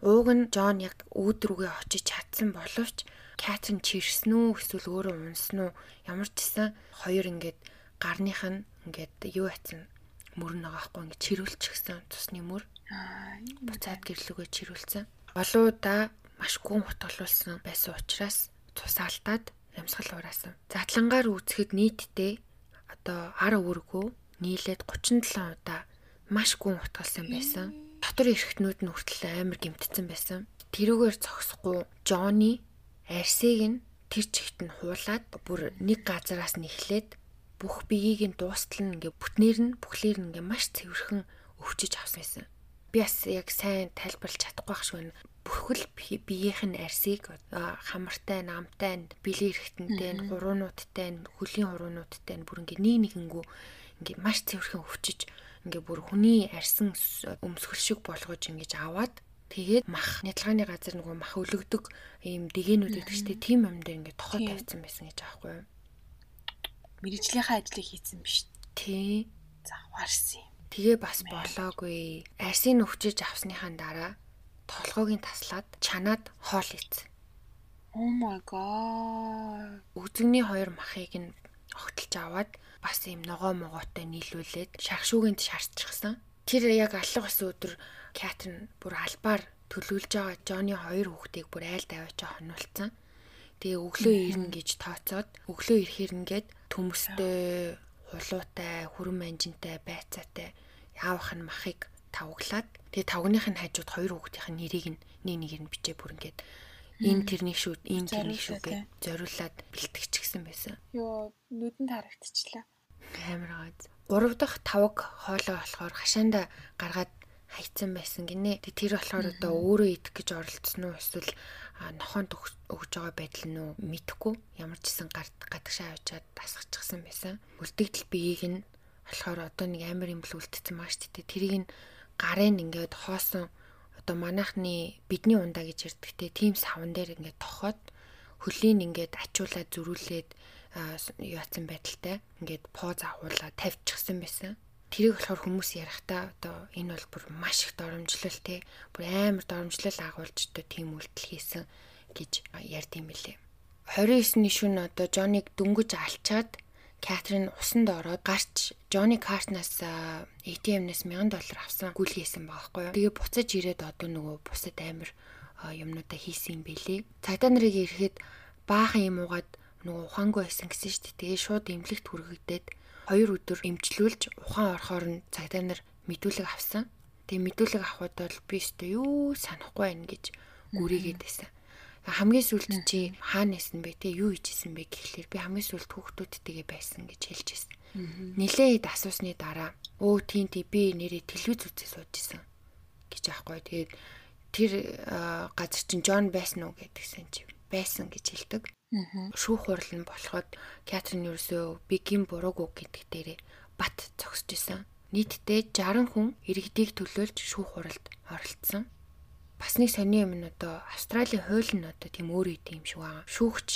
Ууг нь Джон яг үүд рүүгээ очиж чадсан боловч Катрин чирсэн үү эсвэл өөрөө унсан уу ямар ч гэсэн хоёр ингээд гарных нь ингээд юу атсан мөр нэг аахгүй ингээд чирүүлчихсэн цусны мөр. Буцаад гэрлүүгээ чирүүлсэн. Олоуда маш гүн утгалуулсан байсан учраас цусаалтаад ямсгал ураасан. Затлангаар үүсгэхэд нийтдээ одоо 10 өргөө нийлээд 37 удаа маш гүн утгалсан байсан. Дотор эрэхтнүүд нь хүртэл амар гимтсэн байсан. Тэрүүгээр зогсохгүй Джонни арсыг нь тэр чигт нь хуулаад бүр нэг газараас нь эхлээд бүх биеийг нь дуустал нь ингээ бүтнээр нь бүхлээр нь ингээ маш цэвэрхэн өвчөж авсан байсан. Би бас яг сайн тайлбарлаж чадахгүй шиг байна. Бүхэл биеийнх нь арсыг хамартай, намтай, бэлэн эрэхтэнтэй, хуруунуудтай, хөлийн хуруунуудтай бүр ингээ нэг нэгэнгүү ингээ маш цэвэрхэн өвчөж ингээ бүр хүний арьсан өмсгөл шиг болгож ингэж аваад тэгээд мах нядлагын газар нөгөө мах өлөгдөг ийм дэгээнүүд гэдэг чинь тийм дээр ингээ тохоо тавьсан байсан гэж аахгүй юу? Мэргэжлийнхаа ажлыг хийсэн биш. Тий. Завхаарсан юм. Тэгээ бас болоогүй. Арсын өвчөж авсныхаа дараа толгойг нь таслаад чанаад хоол ийц. Oh my god. Үзэгний хоёр махыг нь огтлж аваад бас юм ногоо могоотой нийлүүлээд шархшүүгэнд шаарчихсан. Тэр яг алга ус өдөр Катрин бүр албаар төлөвлөж байгаа Жонни хоёр хүүхдийг бүр айл даваач хонуулсан. Тэгээ өглөө ирнэ гэж тооцоод өглөө ирэхээр ингээд төмөстэй, хулуутай, хүрэн манжинтай, байцаатай яавах нь махыг тавглаад тэгээ тавгных нь хажууд хоёр хүүхдийн нэрийг нь нэг нэгээр нь бичээ бүр ингээд энэ тэрний шүү, энэ тэрний шүү гэж зориулаад бэлтгэчихсэн байсан. Йоо, нүдэнд харагдчихлаа. Амар газ. 3 дахь тавг хоолой болохоор хашаанда гаргаад хайцсан байсан гинэ. Тэг тэр болохоор одоо өөрөө идэх гэж оролцсон уу эсвэл нохоонд өгж байгаа байдал нь уу мэдэхгүй. Ямар ч гэсэн гарт гадагшаа авчаад тасгачихсан байсан. Үлдэгдэл биеийг нь болохоор одоо нэг амар юм бэл үлдсэн маш тэтэ. Тэрийг нь гарын ингээд хоосон одоо манайхны бидний ундаа гэж ярьдагтэй тийм савн дээр ингээд тохоод хөлийн ингээд ачуулаад зөрүүлээд яатсан байдалтай ингээд поз агуулаад тавьчихсан байсан. тэрийг болохоор хүмүүс ярихдаа одоо энэ бол бүр маш их доромжлол те бүр амар доромжлол агуулж одоо тийм үйлдэл хийсэн гэж ярьд юм билээ. 29-ний шөнө одоо Жоныг дөнгөж алчаад Катрин усанд ороод гарч Джонни Картнаас ATM-наас 1000 доллар авсан гүйл хийсэн юу. Тэгээ буцаж ирээд одоо нөгөө бусад амир юмнуудаа хийсэн юм бэлээ. Цагдаа нарыг ирэхэд баахан юм уугаад нөгөө ухаангүй байсан гэсэн шүү дээ. Тэгээ шууд эмнэлэгт хүргэгдээд хоёр өдөр эмчлүүлж ухаан орохоор нь цагдаа нар мэдүүлэг авсан. Тэгээ мэдүүлэг авахуд бол би өстө юу санахгүй байна гэж гүрийгээд байсан хамгийн сүлд чи хаана нэсэн бэ те юу хийжсэн бэ гэхлээр би хамгийн сүлд хүүхдүүдтэйгээ байсан гэж хэлж ирсэн. Нилээд асуусны дараа өө тийм тий би нэрээ телевиз үзээ сууж исэн гэж аахгүй. Тэгээд тэр газар чин Джон байсан уу гэдгсэн чи байсан гэж хэлдэг. Шүүх хурал нь болоход Катрин ерөөсөө бигийн буруугүй гэдэг дээрээ бат зогсож исэн. Нийтдээ 60 хүн иргэдийг төлөөлж шүүх хуралд оролцсон бас нэг сони юм нь одоо Австралийн хууль нь одоо тийм өөр үе юм шиг байгаа. Шүүгч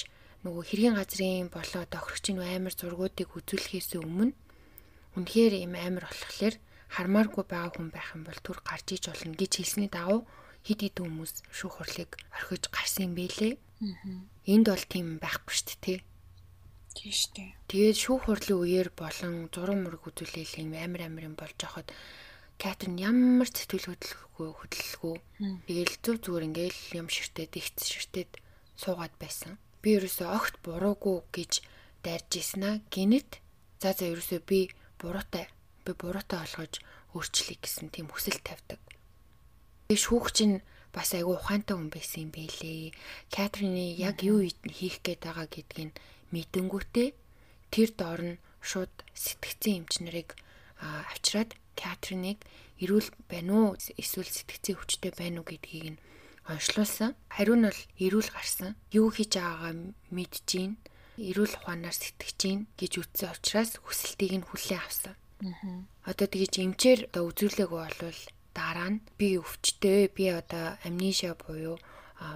нөгөө хэргийн газрын болоо тохирогчийн амар зургуудыг үзүүлэхээс өмнө үнэхээр юм амар болохлээр хармааргүй байгаа хүн байх юм бол түр гарч иж болно гэж хэлсний дагуу хид хид хүмүүс шүүх хурлыг орхиж гарсан юм бэлээ. Энд бол тийм байхгүй шүү дээ. Тийм шүү дээ. Тэгээд шүүх хурлын үеэр болон зураг мураг үзүүлэл юм амар амар юм болж хахад Катрин ямар сэтгэл хөдлөхгүй хөдлөлгүй. Тэгэл зүг зүгээр ингээл юм ширтээд ихц ширтээд суугаад байсан. Би ерөөсөө огт буруугүй гэж дайрж ийсэн аа. Гинэт за за ерөөсөө би буруутай би буруутай олгож өөрчлөе гэсэн тийм хүсэл тавьдаг. Би шүүгч нь бас айгүй ухаантай хүн байсан юм бэлээ. Катрины яг юу хийх гээд байгаа гэдгийг мэдэнгүүтээ тэр доор нь шууд сэтгцэн эмчнэрийг авчираад Катриныг эрүүл байна уу эсвэл сэтгцийн хүчтэй байна уу гэдгийг нь онцлуулсан. Хариу нь бол эрүүл гарсан. Юу хийж байгаагаа мэдж эрүүл ухаанаар сэтгэж гэж үтсэн учраас хүсэлтийг нь хүлээн авсан. Аа. Одоо тэгэж эмчээр одоо үзүүлээгөө болвол дараа нь би өвчтэй би одоо амнишиа буюу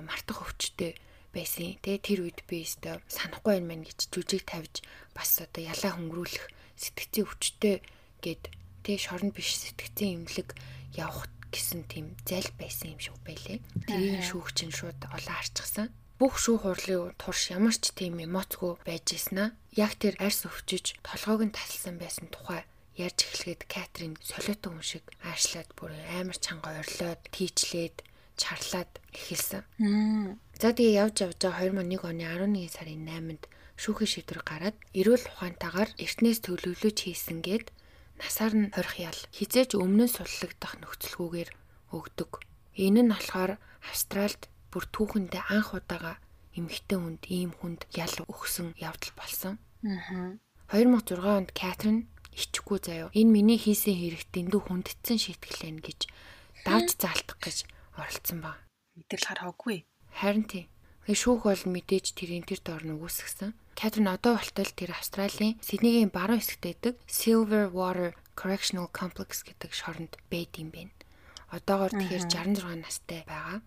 мартах өвчтэй байсан. Тэ тэр үед би өстө санахгүй юм байна гэж жүжиг тавьж бас одоо ялаа хөнгөрүүлэх сэтгцийн өвчтэй гэд тий шоронд биш сэтгцэн имлэг явах гэсэн тийм зал байсан юм шиг байлээ. Тэрийн шүүгч нь шууд олоо харчихсан. Бүх шүүх хурлын турш ямар ч тийм эмоцгүй байж ийснаа яг тэр арьс өвчөж толгойг нь тасалсан байсан тухай ярьж эхлэхэд Катрин солиотой хүн шиг аашлаад бүр амар чанга орлоод тийчлээд чарлаад эхэлсэн. За тэгээ явж явж байгаа 2001 оны 11 сарын 8-нд шүүхийн шийдвэр гараад эрүүл ухаантайгаар эртнээс төлөвлөж хийсэн гээд насаар нь хорих ял хизээж өмнө нь суллагдах нөхцөлгүйгээр өгдөг. Энэ нь болохоор Австральд бүр түүхэндээ анх удаага эмэгтэй хүнд ийм хүнд ял өгсөн явдал болсон. Аа. 2006 онд Катрин ичхгүй заяо. Энэ миний хийсэн хэрэг дэндүү хүндэтсэн шийтгэл гэж давж заалтах гэж оролцсон ба. Мэдээл хараагүй. Харин тийм. Тэгээ шүүх бол мэдээж тэрийн тэр дор нь үгүйсгсэн. Катрин одоо болтол тэр Австралийн Сиднейгийн баруун хэсэгт байдаг Silver Water Correctional Complex гэдэг шоронд байд юм байна. Одоогоор тэгэхээр 66 настай байгаа.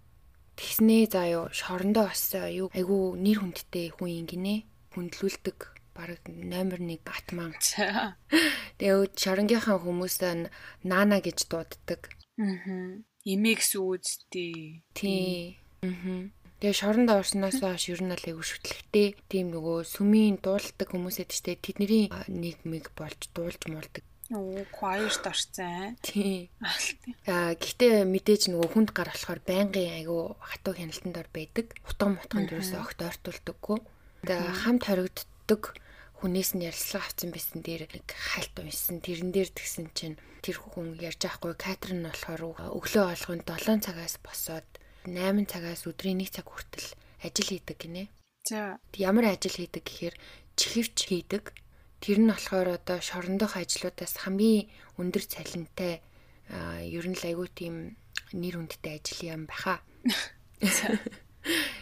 Тэгснээ заа юу шорондоо бас юу айгүй нэр хүндтэй хүн юм гинэ. Хүндлүүлдэг бараг номер 1 [LAUGHS] атман. Тэгээ шоронгийнхаа хүмүүс наана гэж дууддаг. Аа. Имэгс үүдтэй. Тий. Аа. Тэгээ шоронд орсноос хойш ер нь л айгу шүтлэгтэй тийм нөгөө сүмийн дуулдаг хүмүүсэд ч тэдний нийгмиг болж дуулж муулдаг. Оо, choirт орцсон. Тий. Аа, гэхдээ мэдээж нөгөө хүнд гар болохоор байнгын айгу хатуу хяналтанд ор байдаг. Утга мутганд юусоо огт ойртуулдаггүй. Тэгээ хамт хоригддаг хүнээс нь ярилцлага авсан байсан дээр нэг хальт уншсан. Тэрэн дээр тэгсэн чинь тэр хүн ярьж байхгүй Катрин нь болохоор өглөө олгонд 7 цагаас босоод 8 цагаас өдрийн 1 цаг хүртэл ажил хийдэг гинэ. За. Ямар ажил хийдэг гэхээр чихвч хийдэг. Тэр нь болохоор одоо шорондох ажлуудаас хамгийн өндөр цалинтай ер нь л айгүй тийм нэр хүндтэй ажил юм баха. [LAUGHS]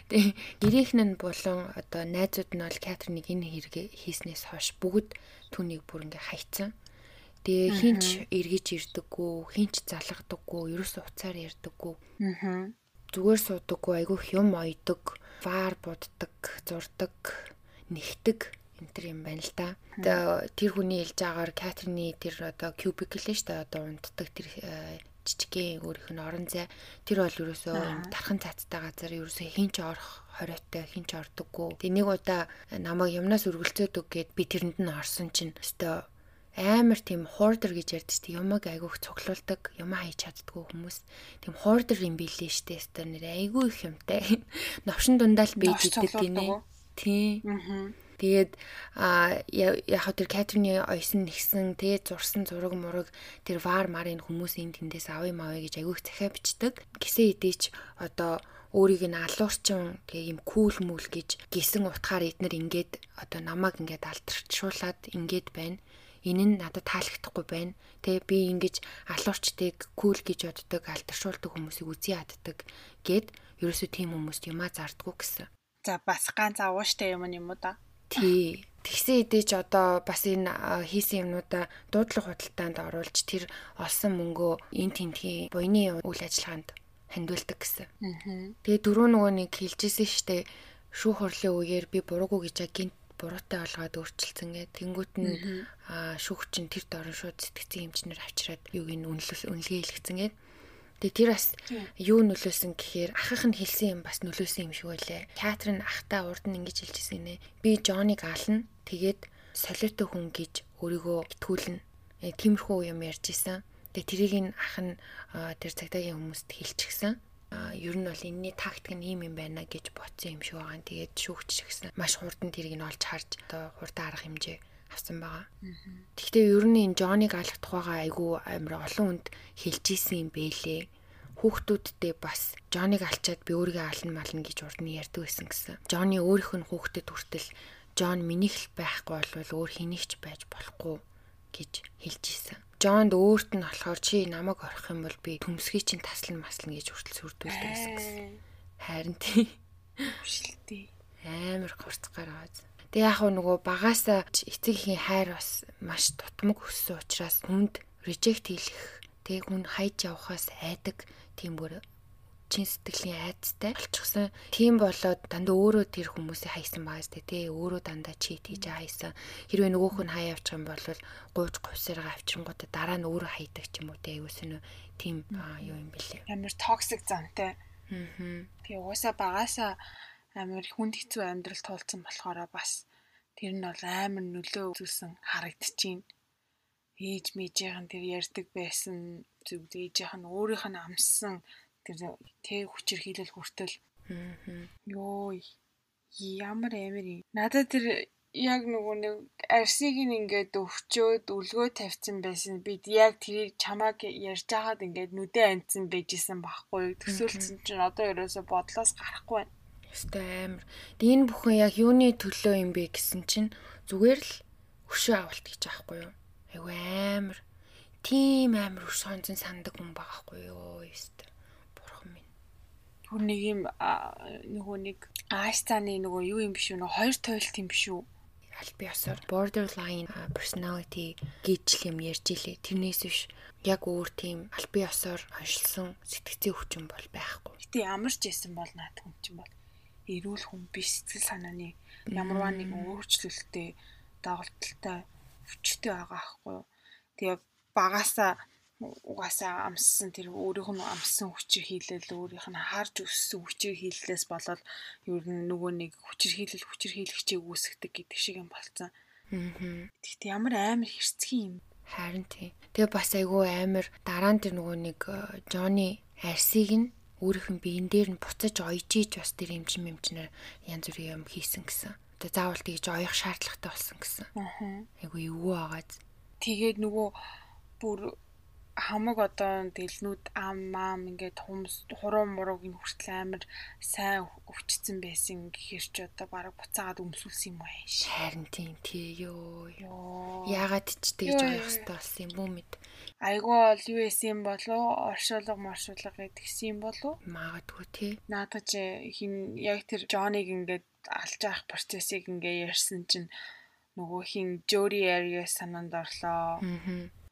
Тэгээ гэрийнхэн нь болон одоо найзууд нь бол Катриныг энэ хэрэг хийснээс хойш бүгд түүнийг бүр ингээ хайцсан. Тэгээ хинч эргэж ирдэггүй, хинч залгадаггүй, ерөөсөө уцаар ярьдаггүй. Аа зүгээр суудаггүй айгүйх юм ойдог, ваар буддаг, зурдаг, нэгтэг энэ юм байна л да. Тэр хүний хэлж байгаагаар Катрины тэр одоо cubicle шүү дээ одоо унтдаг тэр жижигхэн өөрийнх нь орон зай тэр бол ерөөсөө тархан цацтай газар ерөөсөө хинч орох хориотой хинч ордоггүй. Тэг нэг удаа намайг юмнаас үргэлцөөдөг гэд би тэрэнд нь орсон чинь өстөө амар тийм хордер гэж шүү дээ. Юмаг айгүйх цуглуулдаг, юмаа хийж чаддгүй хүмүүс. Тийм хордер юм билээ дээ. Өстөө нэр айгүй их юмтай. [LAUGHS] Новшин дундаа л бийж идэг гинэ. Тийм. Аа Тэгээд а яг тэр Катрины ойсон нэгсэн тэгээд зурсан зураг мураг тэр вар марын хүмүүсийн тэндээс авъя мавъя гэж агиух захиа бичдэг. Гисээ идээч одоо өөрийг нь алуурчин тэгээ юм кул мүл гэж гисэн утгаар эднэр ингээд одоо намайг ингээд алдарчуулаад ингээд байна. Энэ нь надад таалагдахгүй байна. Тэгээ би ингэж алуурчдыг кул гэж боддог, алдаршуулдаг хүмүүсийг үзий яддаг гэд ерөөсөө тийм хүмүүст юмаа зардггүй гэсэн. За бас ганц авууштай юм юм уу да? Тий. Тэгсэн хэдий ч одоо бас энэ хийсэн юмнуудаа дуудлага худалдаанд оруулж тэр олсон мөнгөө эн тентхийн буйны үйл ажиллагаанд хандуулдаг гэсэн. Тэгээ дөрөв нөгөө нэг хэлжсэн штэ шүүх хурлын үеэр би буруугүй гэж гинт буруутай олгоод өөрчилсөн гэ. Тэнгүүт нь шүүх чинь тэр дорн шууд сэтгцэн хэмжнэр авчираад юуг нь үнэлэл үнэлгээ хэлгэцэн гэ. Тэгээ тэр бас юу нөлөөсөн гэхээр ахах нь хэлсэн юм бас нөлөөсөн юм шиг байлээ. Катрин ахтаа урд нь ингэж хэлжсэн нэ. Би Жоныг аална. Тэгээд солиотой хүн гэж өөрийгөө итгүүлнэ. Э, тиймэрхүү юм ярьж исэн. Тэгээ тэрийг нь ах нь тэр цагтаагийн хүмүүст хэлчихсэн. Ер нь бол энэний тактик нь ийм юм байна гэж бодсон юм шиг байгаа. Тэгээд шүүгч шигсэн. Маш хурдан тэрийг нь олж харж одоо хурдан арга хэмжээ авсан байгаа. Гэхдээ ер нь энэ Жоныг алгадах байгаа айгүй амар олон хүнд хэлж исэн юм бэлээ. Хүүхдүүдтэй бас Жоныг алчаад би өөрийгөө ална мална гэж урд нь ярьдаг байсан гэсэн. Жоны өөрийнх нь хүүхдэд хүртэл Жон минийх л байхгүй бол өөр хэнийгч байж болохгүй гэж хэлж исэн. Жонд өөрт нь болохоор чи намайг орох юм бол би төмсгий чинь таслан маслна гэж хүртэл сүрдүүлдэг гэсэн. Харин тий. Шилтээ. Амар хурцгаар байгаа. Тэгээ яг нөгөө багаасаа эцэг ихийн хайр бас маш тутмаг өссөн учраас хүнд режект хийх тэг хүн хайж явахаас айдаг тийм бүр чин сэтгэлийн айдастай болчихсон. Тийм болоод дандаа өөрөө тэр хүмүүсийг хайсан байгаас тэ өөрөө дандаа чит хийж хайсан. Хэрвээ нөгөөх нь хай явчих юм бол гууч гувсараа авчингуудаа дараа нь өөрөө хайдаг ч юм уу тэ айгуус нь тийм юу юм бэлээ. Амар токсик зантай. Аа. Тэгээ угаасаа багаасаа амар хүнд хэцүү амьдрал туулсан болохоор бас тэр нь бол амар нөлөө үзүүлсэн харагдчихээн. Ээж мэжийнхэн тэр ярьдаг байсан зүг ээжийнх нь өөрийнх нь амссан тэр тэг хүчирхийлэл хүртэл ёо ямар амар. Надад тэр яг нөгөө нэг арсыг ингээд өвчөөд үлгөө тавьсан байсан. Бид яг тэрийг чамааг ярьж байгаад ингээд нүдэ анцсан байжсэн байхгүй. Төсөөлсөн чинь одоо ерөөсө бодлоос гарахгүй байна. Өстой амар. Энэ бүхэн яг юуны төлөө юм бэ гэсэн чинь зүгээр л өшөө авалт гэж аахгүй юу? Айгу амар. Тийм амар өш сонзон санддаг хүн байхгүй юу? Өстой. Бурхан минь. Түр нэг юм нөгөө нэг Айстаны нөгөө юу юм биш үү? Нөгөө хоёр тойлт юм биш үү? аль би осоор borderline personality гэж юм ярьж илээ. Тэрнээс биш яг өөр тийм аль би осоор оншилсан сэтгцийн хүчин бол байхгүй. Гэтэ ямар ч байсан бол наад хүн чинь бол эрүүл хүн биш сэтгэл санааны ямарваа нэгэн өөрчлөлттэй доголдолтой өвчтэй байгаа аахгүй юу. Тэгээ багасаа угаасаа амссан тэр өөрийнх нь амссан хүчээр хийлэл өөрийнх нь харж өссөн хүчээр хийллээс болоод ер нь нөгөө нэг хүчээр хийлэл хүчээр хийлэгчийг үүсгдэг гэдэг шиг юм болцсон. Аа. Тэгт ямар амар хэрцгий юм. Харин тий. Тэгээ бас айгүй амар дараа нь тэр нөгөө нэг Джонни Арсиг нь өөрийнх нь биен дээр нь буцаж ойж ийж бас тэр эмчин эмчнэр янз бүрийн юм хийсэн гэсэн. Одоо заавал тэгж оёх шаардлагатай болсон гэсэн. Аа. Айгу эвгүй агаад. Тэгээд нөгөө бүр хамаг одоо дэлнүүд ам маам ингээд хумс хуруу мурууг нь хүртэл амар сайн өвчтсөн байсан гэхэр ч одоо бараг буцаагаад өмсүүлсэн юм аа. Харин тийм тий ёо. Яагаад ч тэгж оёх хэрэгтэй болсон юм бүү мэд. Айгуу бол юу эсэм болов оршуулга маршуулга гэдгсэн юм болов магадгүй тий. Наадаж хин яг тэр Джоныг ингээд алж авах процессыг ингээ ярьсан чинь нөгөө хин Жори Ариас санаанд орлоо. Аа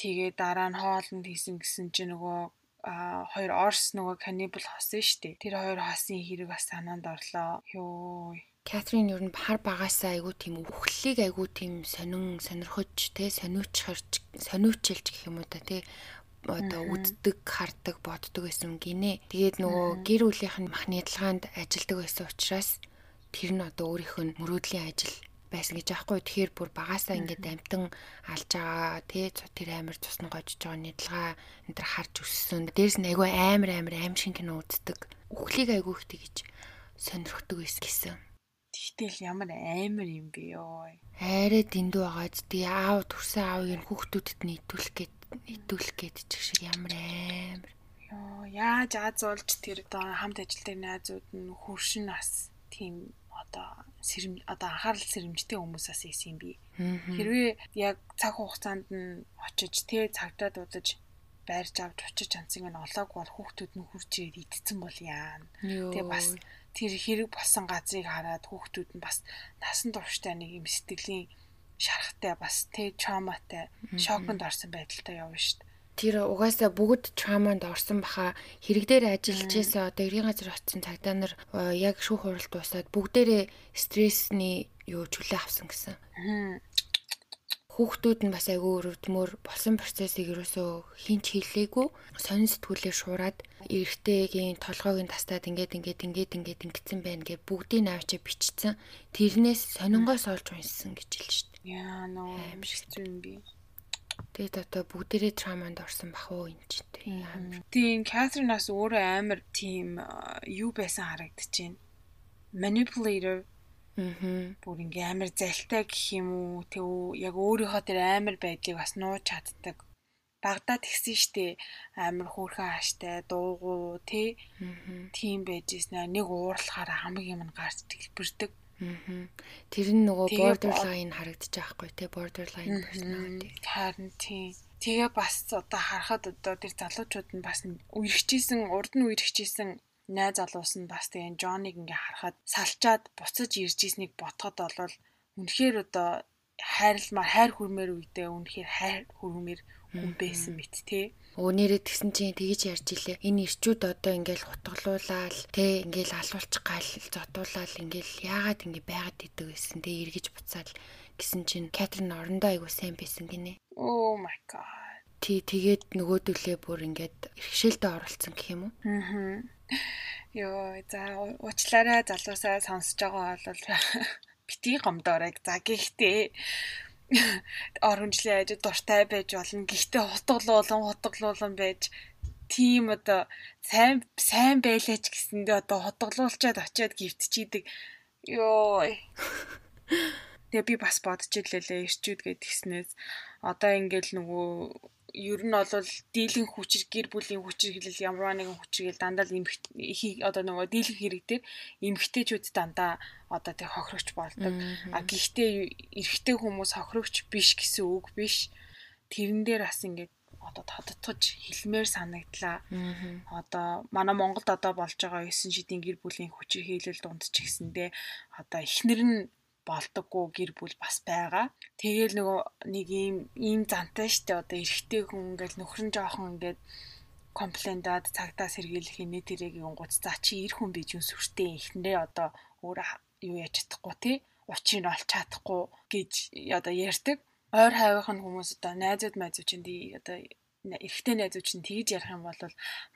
Тэгээ дараа нь хоолнд хийсэн гэсэн чинь нөгөө а хоёр орс нөгөө канибал хосон штэ. Тэр хоёр хосын хэрэг бас санаанд орлоо. Йоо. Катрин ер нь хар багасаа айгуу тийм өвхлийг айгуу тийм сонин сонирхож те сониучхарч сониучилж гэх юм уу та те одоо үддэг, хардаг, боддог байсан гинэ. Тэгээд нөгөө гэр бүлийнх нь махны ялгаанд ажилдаг байсан учраас тэр нь одоо өөрийнх нь мөрөөдлийн ажил байсан гэж аахгүй. Тэгэхээр бүр багасаа ингээд амтан алж байгаа тий тэр амир цусна гожж байгаа нэдлага энэ төр харж өссөн. Дээрс нь айгүй амир амир аим шиг кино үздэг. Үхлийг айгүй ихтэй гэж сонирхдаг байсан. Тэгтэл ямар амар юм бэ ёо. Арай дэндүү байгааз тий аав төрсөн аавыг хүүхдүүдэд нийтүүлэх гээд нийтүүлэх гээд чих шиг ямар амар. Ёо яаж аз олж тэр одоо хамт ажилтны найзууд нь хөршин нас тийм одоо сэрэм одоо анхаарал сэрэмжтэй хүмүүсээс ийсэн юм би. Хэрвээ яг цаг хугацаанд нь очиж тэ цагдаа дуудаж байрж авч очиж анцыг нь олоог бол хүүхдүүд нь хурж ирээд идсэн бол яана. Тэгээ бас тэр хэрэг болсон газрыг хараад хүүхдүүд нь бас насан турштай нэг юм сэтгэлийн шарахтай бас тэ травматай шоконд орсон байдалтай явна шүү. Тэр угаасаа бүгд травманд орсон баха хэрэг дээр ажиллаж байсан одоо эрийн газар очсон цагдаа нар яг шүүх хуралд дуусаад бүгдээрээ стрессний юу чөлөө авсан гэсэн хүүхдүүд нь бас айгүй өрөвдмөр болсон процессыг ерөөсөө хинч хэлээгүй сонин сэтгүүлээр шуурад эрэгтэйгийн толгойг нь тастаад ингээд ингээд ингээд ингээд ингэсэн байна гэж бүгдийг навчаа бичсэн. Тэрнээс сонингоос олж уншсан гэж хэлж шít. Яа нөө аимшигч юм би. Тэгээд одоо бүгдээрээ травманд орсон бах уу энэ ч тийм. Тийм Катринаас өөрөө амар тийм юу байсан харагдчихээн. Manipulator Аа. Бүр ингээм амар залтай гэх юм уу? Тэг үү яг өөрийнхөө тэр амар байдлыг бас нууж чаддаг. Багдад тэгсэн штэ амар хөөрхөн хааштай дуугу тий. Тийм байж ийснэ. Нэг уурлахаар хамаг юм гарч дэлбэрдэг. Тэр нь нөгөө borderline харагдчих байхгүй тий borderline personality. Харин тий. Тэгээ бас одоо харахад одоо тэр залуучууд нь бас үерхчихсэн урд нь үерхчихсэн найз залуус нь бас тэгээ Джоныг ингээ харахад салчаад буцаж ирж ийснийг ботход болвол үнэхээр одоо хайрламар хайр хүрмээр үедээ үнэхээр хайр хүрмээр хүн байсан мэт те. Өөнийрээ тэгсэн чинь тэгж ярьж илээ. Энэ ирчүүд одоо ингээл хутгалуулаад те ингээл алуулчих гал зодуулаад ингээл яагаад ингээ байгаад идэг гэсэн те эргэж буцаал гэсэн чинь Катрин орондоо айгуу сайн байсан гинэ. Oh my god тий тэгээд нөгөөдөлөө бүр ингээд иргэшээлдээ оролцсон гэх юм уу? Аа. Йоо за уучлаарай залуусаа сонсож байгаа бол [LAUGHS] битгий гомдоорой. За гэхдээ оромжлын ажид дуртай байж болно. Гэхдээ хутгалуулан хутгалуулан байж тийм одоо сайн сайн байлаач гэсэндээ одоо хутгалуулчаад очиад гівтчихийдэг. Йоо. [LAUGHS] Тэгээ би бас бодож илээ ирчүүд гэд гиснээс одоо ингээл нөгөө ер нь бол дийлэн хүчир гэр бүлийн хүчир хэлэл ямар нэгэн хүчрэл дандаа л эмх одоо нөгөө дийлэн хэрэг дээр эмгтээчүүд дандаа одоо тэг хохирогч болдог. А гэхдээ эрэгтэй хүмүүс хохирогч биш гэсэн үг биш. Тэрэн дээр бас ингээд одоо тодтогч хэлмээр санагдлаа. Одоо манай Монголд одоо болж байгаа 9 шидийн гэр бүлийн хүчир хэлэл дунд ч гэсэндээ одоо эхнэр нь болдоггүй гэр бүл бас байгаа. Тэгээл нөгөө нэг ийм ийм зантай штэ одоо эрэгтэй хүн ингээл нөхөр нь жоохон ингээд комплендад цагтаа сэргийлэх инээ тэрэг юм гоц за чи эр хүн биж юм сүртэй ихнэрээ одоо өөр юу яаж чадахгүй тий учрыг олж чадахгүй гэж одоо ярьдаг. Ойр хавийнх нь хүмүүс одоо найзууд майзууд чинь одоо эрэгтэй найзууд чинь тэгж ярих юм бол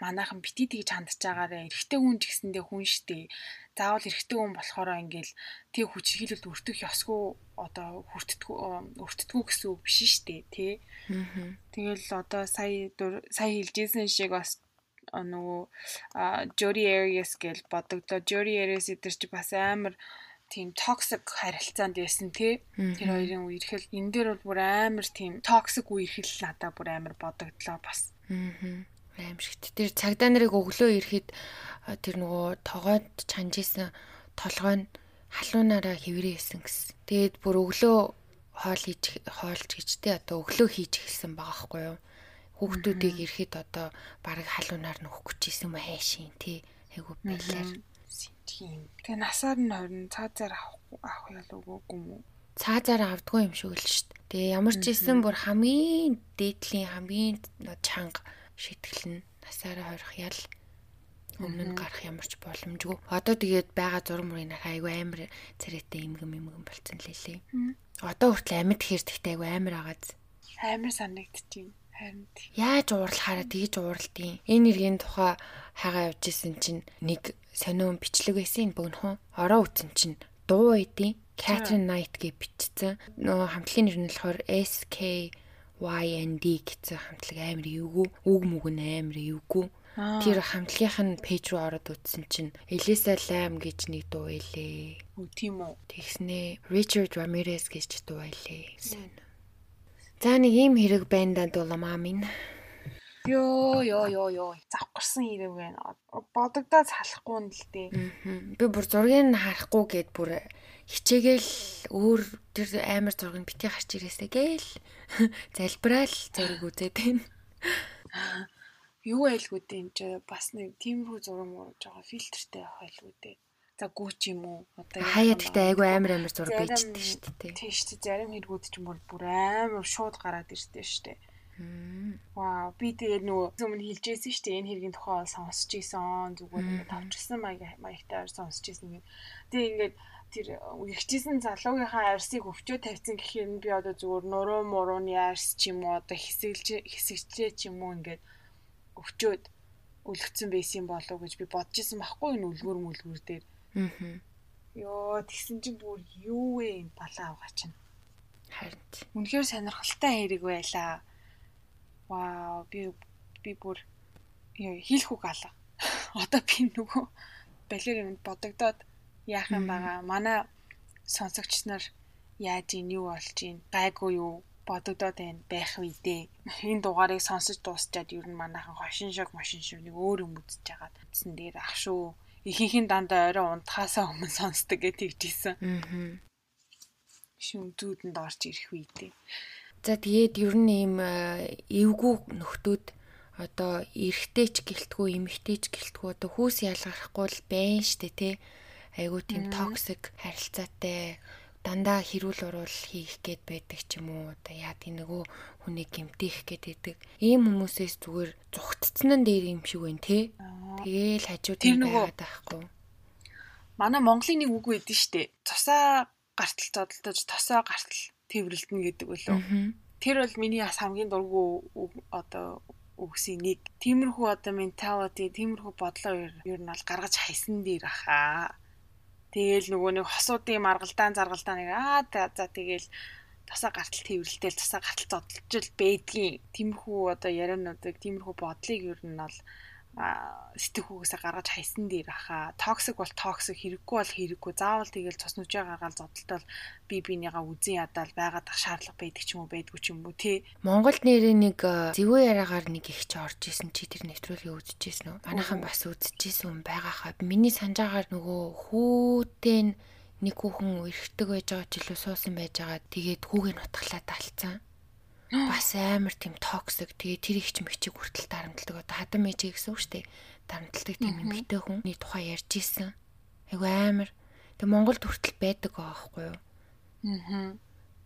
манайхан бити тэгж хандж байгаарэ. Эрэгтэй хүн ч гэсэндээ хүн штэ заавал эрэгтэй хүн болохоор ингээл тэг хүчрхийлэлд өртөх ёсгүй одоо хүртдэггүй өртдөггүй гэсэн үг биш штэ тий. Тэгэл одоо сая сая хэлжсэн шиг бас нөгөө Jody Arias гэж бодогдоо. Jody Arias эдэр чи бас амар тийм токсик харилцаанд байсан тий. Тэр хоёрын үерхэл энэ дээр бол бүр амар тийм токсик үерхэл надад бүр амар бодогдлоо бас. Аа. Аимшигт. Тэр цагдаа нарыг өглөө ирэхэд тэр нөгөө тогоод чанжижсэн толгой нь халуунаараа хэврээсэн гэсэн. Тэгээд бүр өглөө хоол хийж хоолж гэжтэй одоо өглөө хийж эхэлсэн байгаа байхгүй юу? Хүүхдүүдийг ирэхэд одоо баг халуунаар нөхөх гэж исэн мэ хайшин тий. Айгу байлаар Тийм. Тэгээ насаар нь хорин цаазаар авах авах ял өгөөгүй юм уу? Цаазаар авдгүй юм шиг л шүү дээ. Тэгээ ямар ч исэн бүр хамгийн дээдлийн хамгийн чанга шитгэл нь насаараа хорих ял Өмнө нь гарах ямарч боломжгүй. Одоо тэгээд байгаа зураг мөрийн айгүй амар царайтай имгэн имгэн болцсон лээ. Одоо хүртэл амьд хэрдэгтэй айгүй амар агааз. Амар санагдчихэв. Харин яаж уурлахаараа тэгж ууралдیں۔ Энэ иргэн тухай хагаа явж исэн чинь нэг сониун бичлэг байсан бөгнөхөн. Ороо үтсэн чинь дуу эдийн Catherine Knight гэж бичсэн. Нөгөө хамтлагийн нэр нь болохоор SK YND гэсэн хамтлаг амар эвгүй. Үг мүг нь амар эвгүй. Тэр хамтлагийнх нь пэйж руу ороод үзсэн чинь Elisa Lam гэж нэг дуу илээ. Үгүй тийм үү. Тэгснээ Richard Ramirez гэж дуу илээ. За нэг ийм хэрэг байна да дууламаа минь. Йоо ёо ёо ёо завхарсан хэрэг байна. Бодогдоо салахгүй нь л дээ. Би бүр зургийг нь харахгүй гээд бүр хичээгээл өөр тэр амар зургийг бити гарч ирээсэй гээл [LAUGHS] залбираал зураг үзээд байна. Юу айлгүй дээ энэ ч бас нэг тиймэрхүү зураг мууж байгаа фильтртэй айлгүй дээ. За гүүч юм уу? Одоо хаяа гэхдээ айгүй амар амар зураг бийжтэй шүү дээ. Тийм шүү дээ. Зарим хэрэгүүд ч юм бол бүр амар шууд гараад ирдэ шүү дээ. Вау, би тэгээд нөгөө өмнө хэлжсэн шүү дээ. Энэ хэргийн тухай сонсч ийсэн. Зүгээр ингээд тавчсан маяг маягтай сонсч ийсэн. Тэгээд ингээд тэр ихжсэн залуугийнхаа арсыг өвчөө тавьсан гэхээр нь би одоо зүгээр нуруу мурууны арс ч юм уу одоо хэсэглж хэсэгчээ ч юм уу ингээд өвчөөд өлгцэн байсан болов уу гэж би бодож исэн байхгүй энэ үлгүр мүлгүр дээр. Аа. Йоо тэгсэн чинь бүр юу вэ энэ балаа авгаа чинь. Харин үнэхээр сонирхолтой хэрэг байлаа. Вау би би бүр хийх үг алга. Одоо би нөгөө балерин бодогдоод яах юм байгаа. Манай сонсогч нар яаж ийн юу болж ийн гайгүй юу бодогдоод байна байх үедээ [LAUGHS] энэ дугаарыг сонсож дуусчаад ер нь манайхан хошин шиг машин шиг нэг өөр юм үзэж байгаа. Тэсэн дээр ах шүү. Ихийнхэн дандаа орой унтахаасаа өмнө сонсдог гэж тэгжсэн. Аа. Шүн зүудэнд орж ирэх үедээ. За тэгээд ер нь ийм э, эвгүй нөхдүүд одоо эргэтэй ч гэлтгүү эмэгтэй ч гэлтгүү одоо хүүс ялгарахгүй л байна штэ тий айгуу тийм токсик харилцаатай дандаа хэрүүл уруул хийх гээд байдаг ч юм уу одоо яа тийм нөгөө хүнийг гэмтэх гээд байдаг. Ийм хүмүүсээс зүгээр зүгтцэн нь дээр юм шиг байна те. Тэгээл хажууд нь байгаад байхгүй. Манай Монголын нэг үг байдэн штэ. Цусаа гартал зодолтож тосоо гартал тэрвэрлдэнэ гэдэг үлээ. Тэр бол миний бас хамгийн дургүй одоо үгсийн нэг. Тиймэрхүү одоо менталити, тиймэрхүү бодлоо ер нь бол гаргаж хайсан дээр ахаа Тэгээл нөгөө нэг хосуудын маргалдаан заргалдаа нэг аа за тэгээл тасаа гартал тэрвэрлтэл тасаа гартал зодолж байдгийн. Тиймэрхүү одоо яриануудыг тиймэрхүү бодлыг ер нь бол сэтгхүүгээсээ гаргаж хайсан дээр аха. Токсик бол токсик хэрэггүй бол хэрэггүй. Заавал тэгэл цус нүжээ гаргаад зодтолтол би бинийгаа үзэн ядаал байгаад ах шаардлага байдаг ч юм уу байдгүй ч юм уу тий. Монголд нэрээ нэг зэвүү яриагаар нэг их ч орж исэн чи тэр нэвтрүүлгийг үзчихсэн үү? Манайхан бас үзчихсэн юм байгаахаа миний санджаагаар нөгөө хүүтэй нэг хүүхэн эргэдэг байж байгаа ч илүү суусан байж байгаа. Тэгээд хүүгээ нутглаа талцсан бас амар тийм токсик тэгээ тэр их ч мэгчиг хүртэл дарамтлагдаг одоо хадам ээжээ гэсэн үг шүү дээ. Дарамтлагдаг тийм эмэгтэй хүний тухай ярьж исэн. Айгу амар. Тэгээ Монголд хүртэл байдаг аахгүй юу? Аа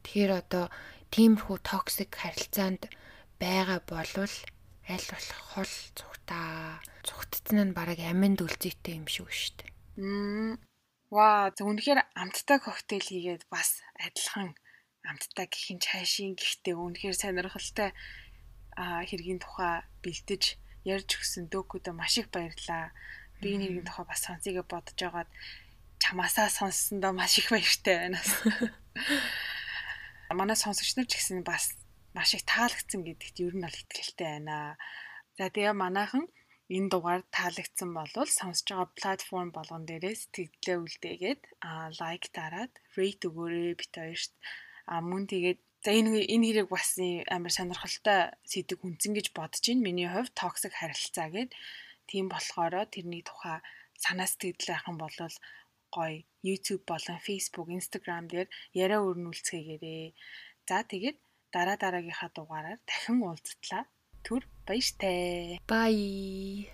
тэгэхээр одоо тиймэрхүү токсик харилцаанд байгаа болвол аль болох хол цухтаа цухтцсан нь бараг аминд үлзийтэй юм шүү шүү дээ. Ваа, зөв үнэхээр амттай коктейл хийгээд бас адилхан амттай гэх юм чайшийн гэхдээ үнэхээр сонирхолтой хэргийн тухай бэлтэж ярьж өгсөн дөөкөдөө маш их баярлаа. Би энэ хэргийн тухай бас сонсъё бодож байгаад чамаасаа сонссондоо маш их баяртай байна. [LAUGHS] Манай сонсогч нар ч гэсэн бас маш их таалагдсан гэдэгт ер нь бол итгэлтэй байна. За тэгээ манайхан энэ дугаар таалагдсан бол сонсож байгаа платформ болгон дээрээс тэгдлээ үлдээгээд а лайк дараад рейт өгөөрэй бит хоёрт А мөн тэгээд за энэ энэ хэрэг бас амар сонирхолтой сэдв хүнцэн гэж бодож байна. Миний хувьд токсик харилцаа гэд тийм болохоор тэрний тухай санаа сэтгэл айхан болвол гоё YouTube болон Facebook, Instagram дээр яриа өрнүүлцгээгээрээ. За тэгээд дараа дараагийнхаа дугаараар дахин уулзтлаа. Түр баяртай. Bye.